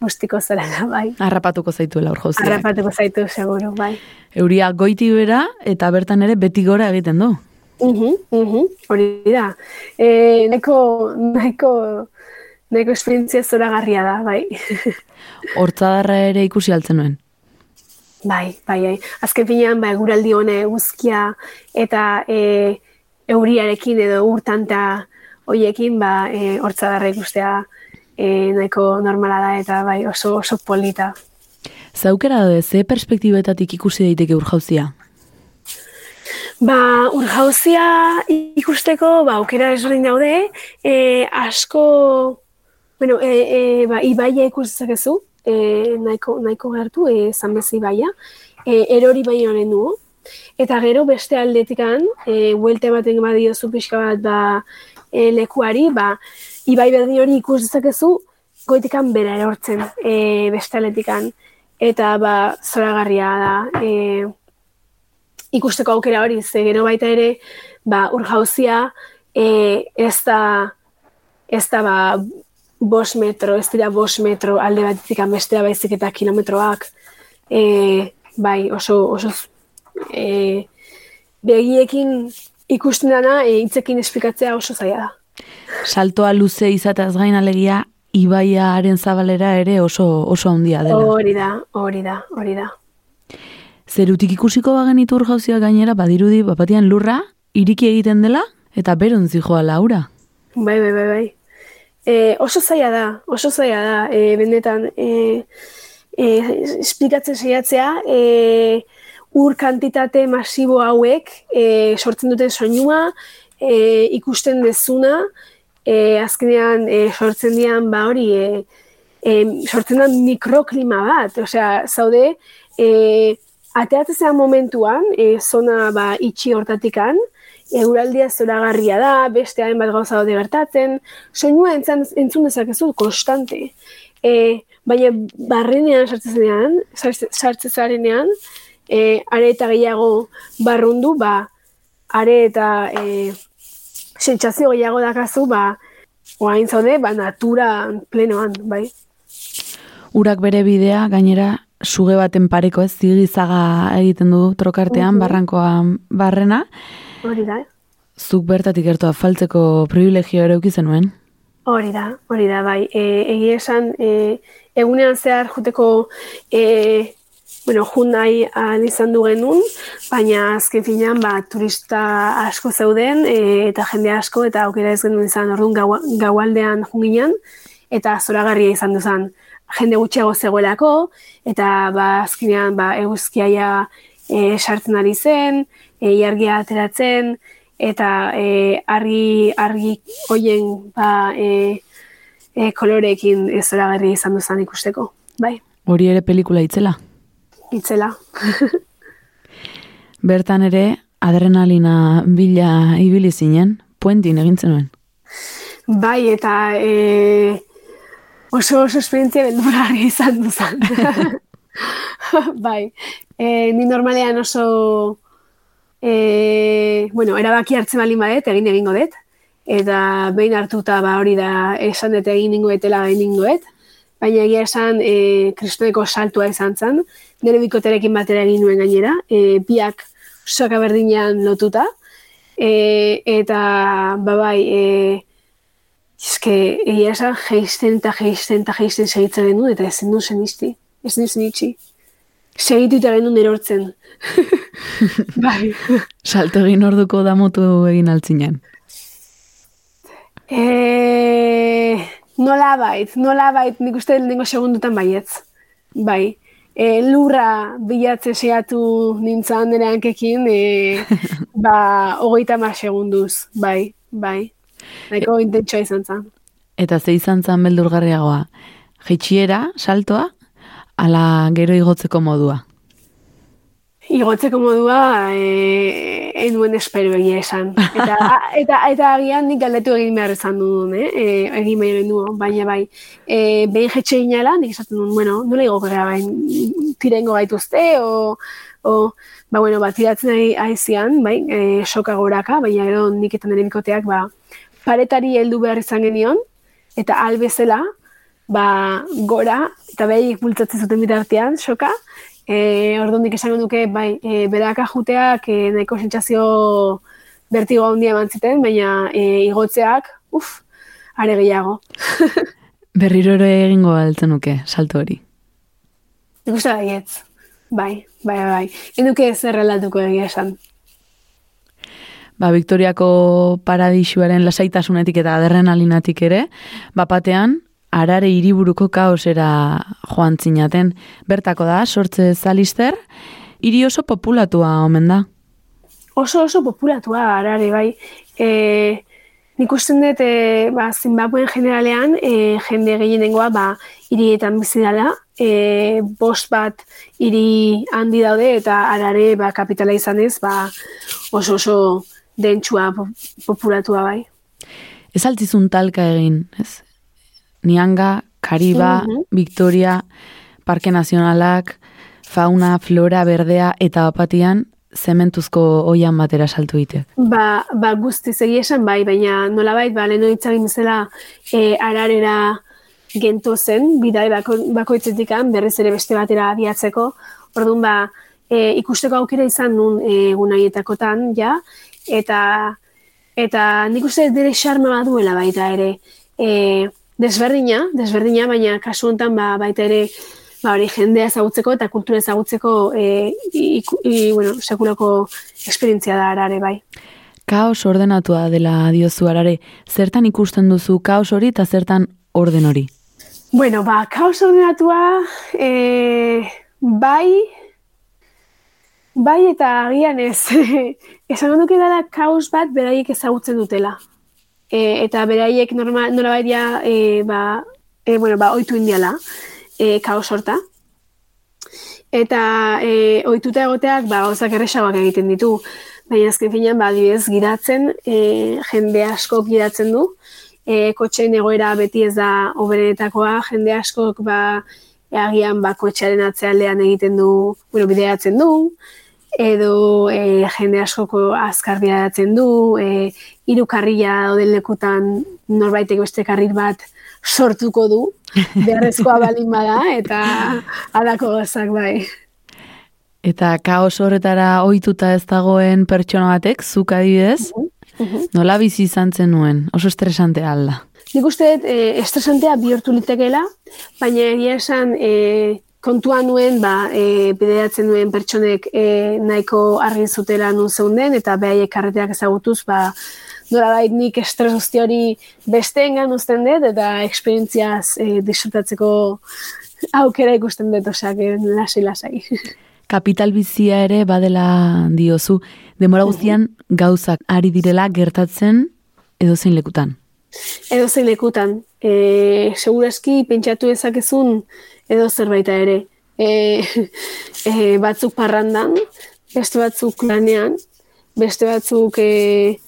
bustiko zera da, bai. Harrapatuko zaituela hor jauziak. Arrapatuko zaitu, seguru, bai. Euria goiti bera eta bertan ere beti gora egiten du. Mhm, mhm, hori da. E, nahiko, nahiko, nahiko esperientzia zoragarria da, bai. <laughs> Hortzadarra ere ikusi altzen nuen. bai, bai, bai. Azken finean, ba, eguraldi hone guzkia eta e, euriarekin edo urtanta hoiekin, ba, e, hortzadarra ikustea e, nahiko normala da eta bai, oso, oso polita. Zaukera daude, ze perspektibetatik ikusi daiteke urjauzia? Ba, urjauzia ikusteko, ba, aukera ezberdin daude, e, asko, bueno, e, e, ba, ibaia ikus dezakezu, e, nahiko, nahiko gertu, e, zanbezi ibaia, e, erori baino honen du, eta gero beste aldetikan, e, buelte ematen badiozu pixka bat, ba, e, lekuari, ba, ibai berdin hori ikus dezakezu, goitikan bera erortzen, e, beste aldetikan, eta ba, zoragarria da, e, ikusteko aukera hori, ze gero baita ere, ba, urjauzia, e, ez da, ez da, ba, bos metro, ez dira bos metro alde batetik bestera baizik eta kilometroak, e, bai, oso, oso, e, begiekin ikusten dana, e, hitzekin esplikatzea oso zaila da. Saltoa luze izateaz gain alegia, ibaiaren zabalera ere oso oso handia dela. Hori da, hori da, hori da. Zerutik ikusiko bagenitu urjauzia gainera, badirudi, bapatian lurra, iriki egiten dela, eta beron zijoa laura. Bai, bai, bai, bai. E, oso zaila da, oso zaila da, e, benetan, e, e, esplikatzen saiatzea, e, ur kantitate masibo hauek e, sortzen duten soinua, e, ikusten dezuna, e, azkenean e, sortzen dian, ba hori, e, e, sortzen da mikroklima bat, osea, zaude, e, ateatzean momentuan, e, zona ba, itxi hortatikan, eguraldia zoragarria da, beste hainbat gauza daude gertatzen, soinua entzan, entzun dezakezu konstante. E, baina barrenean sartzenean, sartze zarenean, e, are eta gehiago barrundu, ba, are eta e, sentsazio gehiago dakazu, ba, oain zaude, ba, natura plenoan, bai. Urak bere bidea, gainera, suge baten pareko ez, zigizaga egiten du trokartean, barrankoan barrena, Hori da, zuk bertatik gertua faltzeko privilegio ere ukizen nuen. Hori da, hori da, bai. E, egia esan, e, egunean zehar juteko e, bueno, jun nahi ahal izan du genuen, baina azken finean, ba, turista asko zeuden, e, eta jende asko, eta aukera ez genuen izan, orduan gau, gaualdean junginan, eta zoragarria izan duzan jende gutxiago zegoelako, eta ba, azkenean ba, eguzkiaia e, sartzen ari zen, e, iargia ateratzen, eta e, argi, argi hoien ba, e, e, koloreekin ez zoragarria izan duzan ikusteko. Bai, Hori ere pelikula itzela. itzela. <laughs> Bertan ere, adrenalina bila ibili zinen, puentin egin zenuen. Bai, eta e, oso oso esperientzia beldurgarri izan duzan. <laughs> bai, e, ni normalean oso, e, bueno, erabaki hartzen balin badet, egin egingo dut, eta behin hartuta ba hori da esan dut egin ningo etela egin ningo dut, baina egia esan e, kristoneko saltua izan zen, nire bikoterekin batera egin nuen gainera, e, biak soka berdinean lotuta, e, eta ba bai, e, eske egia esan geisten eta geisten eta geisten segitzen genuen, eta ezin du zenizti, ez du zenitzi. Segitu eta genuen erortzen. <laughs> bai. Salto egin orduko damutu egin altzinen. E, nola bait, nola bait, nik uste lehenengo segundutan baietz. Bai. E, lurra bilatze seiatu nintzen nire hankekin, e, <laughs> ba, hogeita mar segunduz, bai, bai. Nahiko intentsua izan zen. Eta ze izan zan beldurgarriagoa, jeitsiera, saltoa, ala gero igotzeko modua. Igotzeko modua e, enuen espero egia esan. Eta, <laughs> eta, eta agian nik galdetu egin behar izan duen, eh? e, egin behar nuen, baina bai. E, behin jetxe inala, nik esaten duen, bueno, nola igo gara, bain, tirengo gaituzte, o, o ba, bueno, ba, tiratzen ari aizian, bai, e, soka goraka, baina gero nik eta nire bikoteak, ba, paretari heldu behar izan genion, eta albezela, ba, gora, eta behik bultzatzen zuten bitartean, soka, E, orduan nik esango duke, bai, e, beraka juteak e, nahiko sentsazio bertigo handia eman ziten, baina e, igotzeak, uf, are gehiago. <laughs> Berriro ere egingo altzen nuke, salto hori. Nik uste baietz. Bai, bai, bai. Enduke ez errelatuko egia esan. Ba, Victoriako paradisuaren lasaitasunetik eta adrenalinatik ere, bapatean, arare hiriburuko kaosera joan zinaten. Bertako da, sortze zalister, hiri oso populatua omen da. Oso oso populatua arare, bai. E, nik usten dut, e, ba, Zimbabuen generalean, e, jende gehienengoa, ba, hirietan bizi dela, e, bost bat hiri handi daude, eta arare, ba, kapitala izanez, ba, oso oso dentsua po- populatua, bai. Ez altzizun talka egin, ez? Nianga, Kariba, Mhm. Victoria, Parke Nazionalak, fauna, flora, berdea eta bapatian zementuzko oian batera saltu ditek. Ba, ba guztiz egia esan bai, baina nolabait, ba, leheno hitzagin bezala e, ararera gento zen, bidai bako, bakoitzetikan, berriz ere beste batera abiatzeko. Orduan, ba, e, ikusteko aukera izan nun e, egun haietakotan, ja, eta eta nik uste dire xarma baduela baita ere. E, desberdina, desberdina, baina kasu honetan ba, baita ere ba, hori jendea ezagutzeko eta kultura ezagutzeko e, iku- i, bueno, sekulako esperientzia da arare, bai. Kaos ordenatua dela diozu arare, zertan ikusten duzu kaos hori eta zertan orden hori? Bueno, ba, kaos ordenatua, e, bai, bai eta agian ez, <laughs> esan duke dela kaos bat beraiek ezagutzen dutela. E, eta beraiek norma, nolabait ja, e, ba, e, bueno, ba, oitu indiala, e, kaos horta. Eta e, ohituta egoteak, ba, gauzak erresagoak egiten ditu. Baina azken finean, ba, adibidez, gidatzen, e, jende asko gidatzen du, e, kotxeen egoera beti ez da oberenetakoa, jende askok ba, agian ba, kotxearen atzealdean egiten du, bueno, bideatzen du, edo e, jende askoko azkar bideatzen du, e, hiru karrila dauden lekutan norbaitek beste karril bat sortuko du, <laughs> beharrezkoa balin bada, eta alako gozak bai. Eta kaos horretara ohituta ez dagoen pertsona batek, zuk adibidez, nola bizi izan zenuen, oso estresante alda. Nik uste dut, e, estresantea bihurtu litekeela, baina egia esan e, kontuan nuen, ba, e, bideratzen nuen pertsonek e, nahiko argi zutela nun zeunden, eta behaiek karreteak ezagutuz, ba, nolabait nik estres guzti hori besteengan uzten dut, eta eksperientziaz e, disfrutatzeko aukera ikusten dut, osak, lasai-lasai. <laughs> Kapital bizia ere badela diozu. Demora guztian gauzak ari direla gertatzen edo zein lekutan. edo zein lekutan. E, segurazki pentsatu ezakezun edo zerbaita ere. E, <laughs> e, batzuk parrandan, beste batzuk lanean, beste batzuk e,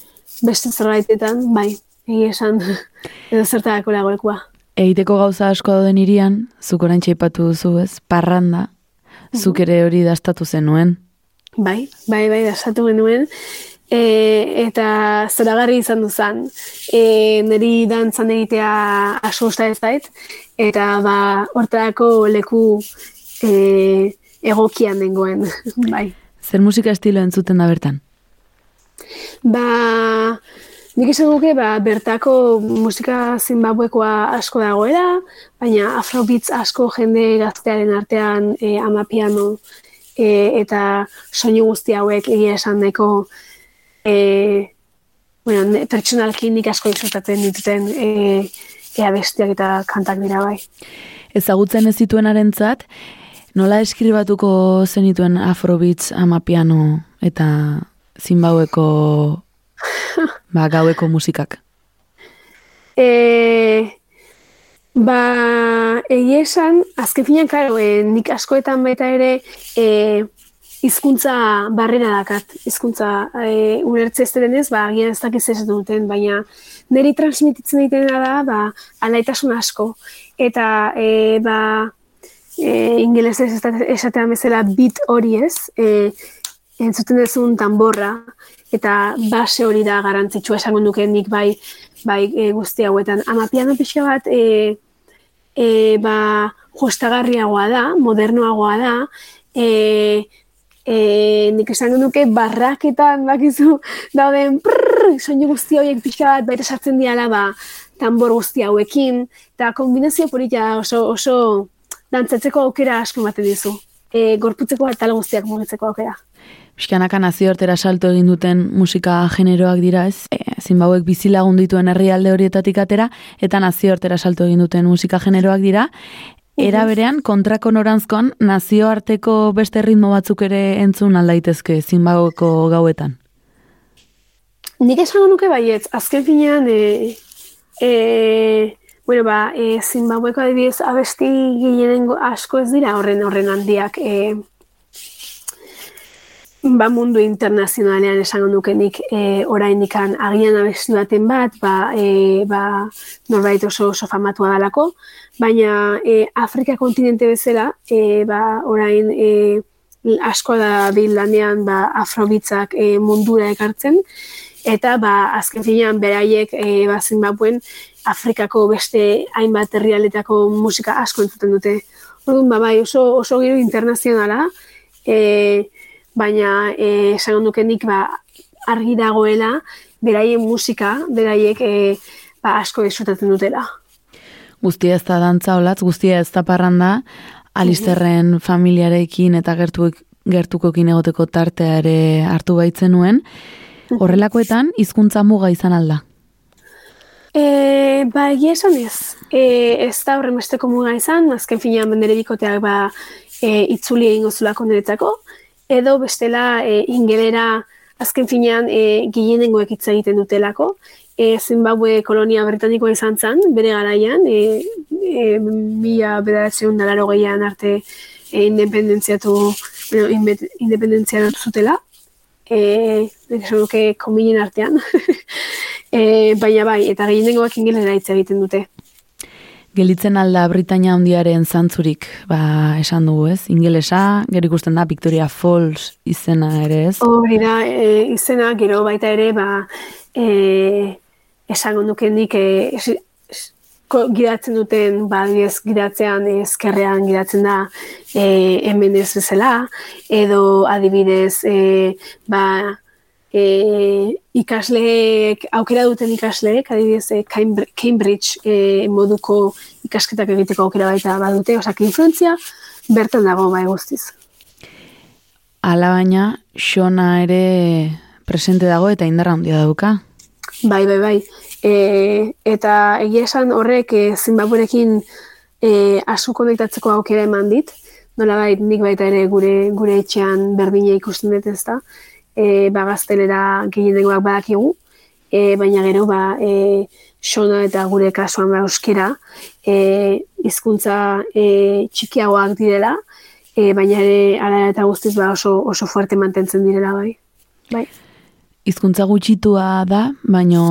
beste zerbaitetan, bai, egia esan <laughs> edo zertarako lagoekua. Egiteko gauza asko dauden irian, zuk orain txaipatu duzu ez, parranda, zuk ere hori dastatu zenuen. Bai, bai, bai, dasatu genuen. E, eta zoragarri izan duzan. E, niri dantzan egitea asko ez dait. Eta ba, hortarako leku e, egokian nengoen. <laughs> bai. Zer musika estilo entzuten da bertan? Ba, nik esan duke, ba, bertako musika zimbabwekoa asko dagoela, baina afrobeats asko jende gaztearen artean e, amapiano e, eta soinu guzti hauek egia esan nahiko e, bueno, pertsonalki nik asko disfrutatzen dituten e, ea bestiak eta kantak dira bai. Ezagutzen ez zituenarentzat, nola eskribatuko zenituen afrobeats amapiano eta zimbaueko ba, gaueko musikak? E, ba, egia esan, azken finean, karo, e, nik askoetan baita ere e, hizkuntza barrera dakat, hizkuntza e, ulertze ez denez, ba, agian ez dakiz ez duten, baina niri transmititzen ditena da, ba, alaitasun asko. Eta, e, ba, e, ingelesez esate- esatean bezala beat hori ez, e, entzuten duzun tamborra, eta base hori da garantzitsua esango nuke nik bai, bai e, guzti hauetan. Ama piano pixka bat, e, e, ba, jostagarriagoa da, modernoagoa da, e, e, nik esango nuke barraketan bakizu dauden prrrr, soinu guzti horiek pixka bat baita sartzen diala ba, tambor guzti hauekin, eta kombinazio polita oso, oso dantzatzeko aukera asko ematen dizu. E, gorputzeko atal guztiak mugitzeko aukera. Pixkanaka nazioartera salto egin duten musika generoak dira ez, e, Zimbabwek bizilagun dituen herrialde horietatik atera, eta nazioartera salto egin duten musika generoak dira, Era berean, kontrako norantzkoan, nazioarteko beste ritmo batzuk ere entzun aldaitezke Zimbabweko gauetan. Nik esango nuke baietz, azken finean, e, e, bueno, ba, e, Zimbabweko adibidez abesti gehienengo asko ez dira horren horren handiak. E, ba, mundu internazionalean esango nuke nik e, oraindikan agian abesti baten bat, ba, e, ba, norbait oso oso famatua dalako, baina e, Afrika kontinente bezala, e, ba, orain e, asko da bil lanean ba, afrobitzak e, mundura ekartzen, eta ba, azken finean beraiek e, ba, Zimbabuen Afrikako beste hainbat herrialetako musika asko entzuten dute. Orduan, ba, bai, oso, oso giro internazionala, e, baina e, esango nuke nik ba, argi dagoela beraien musika, beraiek e, ba, asko disfrutatzen dutela. Guztia ez da dantza olatz, guztia ez da parranda, Alisterren familiarekin eta gertuek, gertukokin egoteko tartea ere hartu baitzen nuen. Horrelakoetan, hizkuntza muga izan alda. E, ba, egia esan ez. E, ez da horren besteko muga izan, azken finean nire bikoteak ba, e, itzuli egingo zulako niretzako, edo bestela e, ingelera azken finean e, gehienengoek hitz egiten dutelako. E, Zimbabue kolonia britanikoa izan zen, bere garaian, e, e, mila bederatzen dalaro gehian arte e, independentziatu, bueno, independentziatu zutela. E, duke kombinen artean. <laughs> e, baina bai, eta gehienengoak ingelera hitz egiten dute. Gelitzen alda Britania handiaren zantzurik, ba, esan dugu ez, ingelesa, gero ikusten da Victoria Falls izena ere ez. Hori da, e, izena, gero baita ere, ba, e, esango nuke nik, e, gidatzen duten, ba, adibidez, gidatzean, ezkerrean gidatzen da, e, hemen ez bezala, edo adibidez, e, ba, e, ikasleek, aukera duten ikasleek, adibidez, e, Cambr- Cambridge e, moduko ikasketak egiteko aukera baita badute, osea, influentzia bertan dago bai guztiz. Ala baina, xona ere presente dago eta indarra handia dauka. Bai, bai, bai. E, eta egia esan horrek e, Zimbabwerekin e, asko konektatzeko aukera eman dit. Nola bai, nik baita ere gure gure etxean berdina ikusten dut ez da. E, ba, gaztelera gehienengoak badakigu. E, baina gero, ba, e, xona eta gure kasuan ba, euskera, e, hizkuntza e, txikiagoak direla, e, baina ere ala eta guztiz ba, oso, oso fuerte mantentzen direla bai. Bai. Hizkuntza gutxitua da, baino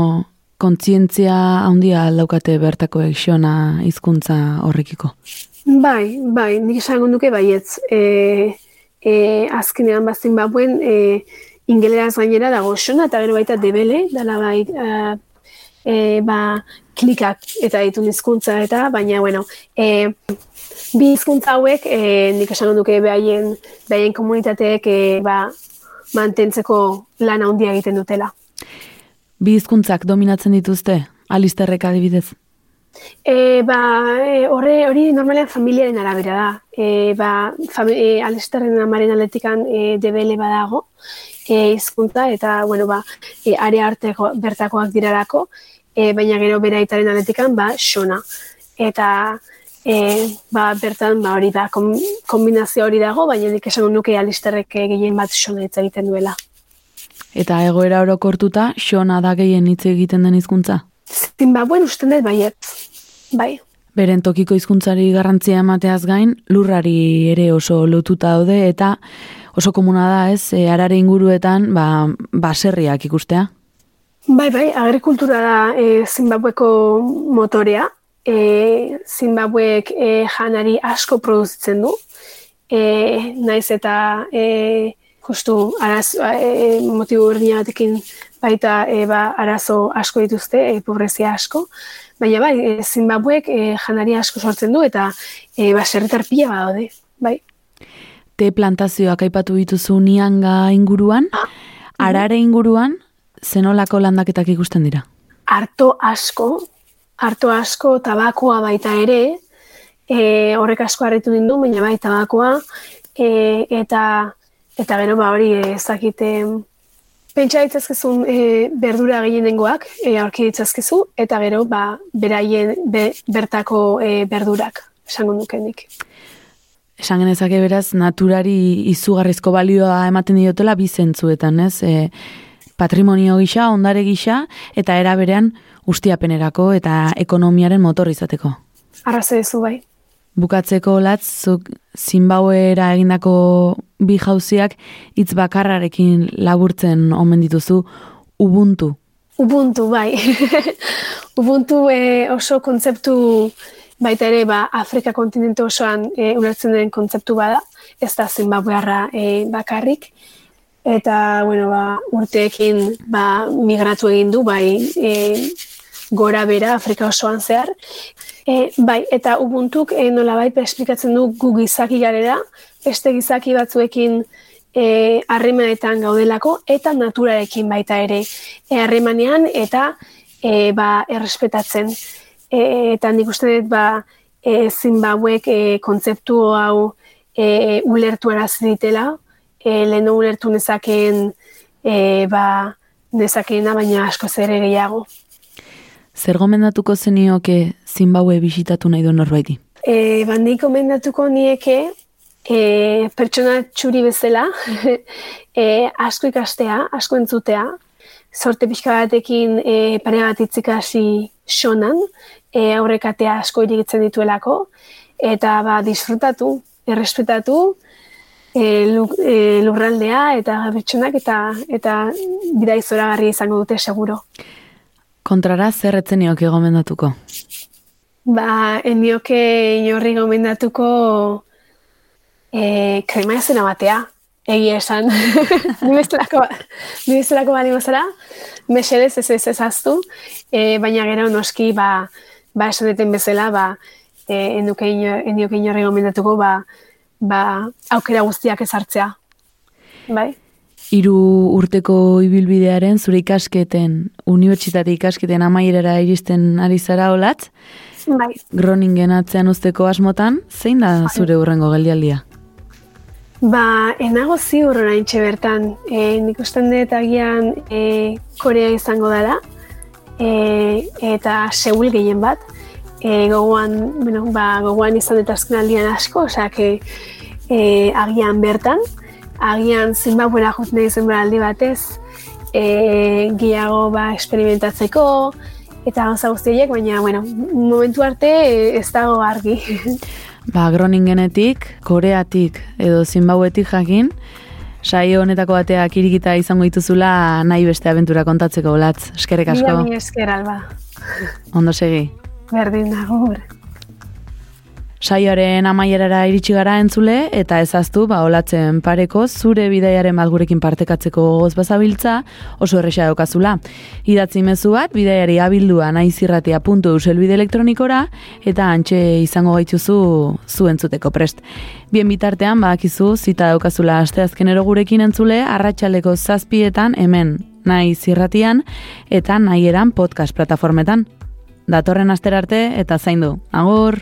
kontzientzia handia daukate bertako xona hizkuntza horrekiko. Bai, bai, nik esango nuke baietz. E, e, azkenean bazin babuen, e, ingeleraz gainera dago xona eta gero baita debele, dala bai, a, e, ba, klikak eta ditun hizkuntza eta, baina, bueno, e, bi hizkuntza hauek, e, nik esango nuke behaien, behaien komunitateek, e, ba, mantentzeko lan handia egiten dutela. Bi hizkuntzak dominatzen dituzte, alisterrek adibidez. E, ba, e, horre, hori normalean familiaren arabera da. E, ba, fami, e, Alisterren amaren aletikan e, debele badago, e, hizkuntza eta, bueno, ba, e, area arteko bertakoak dirarako, e, baina gero bere aitaren aletikan, ba, xona. Eta, e, ba, bertan, ba, hori da, kom, kombinazio hori dago, baina nik esango nuke Alisterrek gehien bat xona hitz egiten duela. Eta egoera orokortuta, xona da gehien hitz egiten den hizkuntza. Zimbabuen usten dut baiet. Bai. Beren tokiko hizkuntzari garrantzia emateaz gain, lurrari ere oso lotuta daude eta oso komuna da, ez, e, arare inguruetan, ba, baserriak ikustea. Bai, bai, agrikultura da e, Zimbabweko motorea. E, Zimbabwek e, janari asko produzitzen du. E, naiz eta e, justu araz, e, motibo berdinagatekin baita e, ba, arazo asko dituzte, e, pobrezia asko. Baina bai, e, Zimbabwek e, janari asko sortzen du eta e, baserritar pila badaude, bai. Te plantazioak aipatu dituzu nianga inguruan, arare inguruan, zenolako landaketak ikusten dira? Arto asko, arto asko, tabakoa baita ere, e, horrek asko harritu dindu, baina bai tabakoa, e, eta eta gero ba hori ez dakite pentsa ditzazkezun e, berdura gehienengoak e, aurki ditzazkezu, eta gero ba beraien be, bertako e, berdurak, esango nukenik. Esan genezake beraz, naturari izugarrizko balioa ematen diotela bi zentzuetan, ez? E, patrimonio gisa, ondare gisa, eta era berean ustiapenerako eta ekonomiaren motor izateko. Arraze zu bai. Bukatzeko latz, zuk Zimbabwera egindako bi jauziak hitz bakarrarekin laburtzen omen dituzu Ubuntu. Ubuntu, bai. <laughs> Ubuntu e, oso kontzeptu baita ere ba, Afrika kontinente osoan e, ulertzen den kontzeptu bada, ez da Zimbabwearra e, bakarrik. Eta, bueno, ba, urteekin ba, migratu egin du, bai, e, gora bera Afrika osoan zehar. E, bai, eta Ubuntuk e, nola bai esplikatzen du gu gizaki garela, beste gizaki batzuekin e, harremanetan gaudelako, eta naturarekin baita ere e, harremanean eta e, ba, errespetatzen. E, eta nik uste dut ba, e, Zimbabwek e, kontzeptu hau e, ulertu ditela, e, lehenu ulertu nezakeen e, ba, nezakeena, baina asko ere gehiago. Zer gomendatuko zenioke Zimbabwe bisitatu nahi du norbaiti? E, ba, nik gomendatuko nieke e, pertsona txuri bezala <laughs> e, asko ikastea, asko entzutea, sorte pixka batekin e, pare bat itzikasi xonan, e, aurrekatea asko irigitzen dituelako, eta ba, disfrutatu, errespetatu, e, e, lurraldea eta pertsonak eta eta bidai zoragarri izango dute seguro. Kontrara zer etzen nioke gomendatuko? Ba, enioke inorri gomendatuko e, krema ezena batea, egia esan. <laughs> ni bestelako bali mazara, mesedez ez ez ezaztu, e, baina gero noski, ba, ba esan deten bezala, ba, e, enioke inorri gomendatuko, ba, ba, aukera guztiak ezartzea. Bai? Hiru urteko ibilbidearen zure ikasketen, unibertsitate ikasketen amaierara iristen ari zara olatz, Bai, Groningen atzean usteko asmotan, zein da zure urrengo geldialdia? Ba, enago ziur orain bertan. E, nik usten dut agian e, Korea izango dela, e, eta Seul gehien bat. E, gogoan, bueno, ba, gogoan izan dut azken aldian asko, osea, e, agian bertan, agian Zimbabwera jut nahi zen aldi batez, e, gehiago ba, experimentatzeko, eta gauza guztiek, baina, bueno, momentu arte e, ez dago argi. <laughs> Ba, Groningenetik, Koreatik edo Zimbabwetik jakin, saio honetako bateak irikita izango dituzula nahi beste abentura kontatzeko latz. Eskerrik asko. mila esker, alba. Ondo segi. Berdin dago, Saioaren amaierara iritsi gara entzule eta ezaztu ba olatzen pareko zure bidaiaren bat gurekin partekatzeko gogoz bazabiltza oso erresa daukazula. Idatzi mezu bat bidaiari abildua naizirratia.eus helbide elektronikora eta antxe izango gaituzu zu entzuteko prest. Bien bitartean badakizu zita daukazula asteazkenero gurekin entzule arratsaleko zazpietan hemen naiz irratian eta nahieran podcast plataformetan. Datorren astera arte eta zaindu. Agur!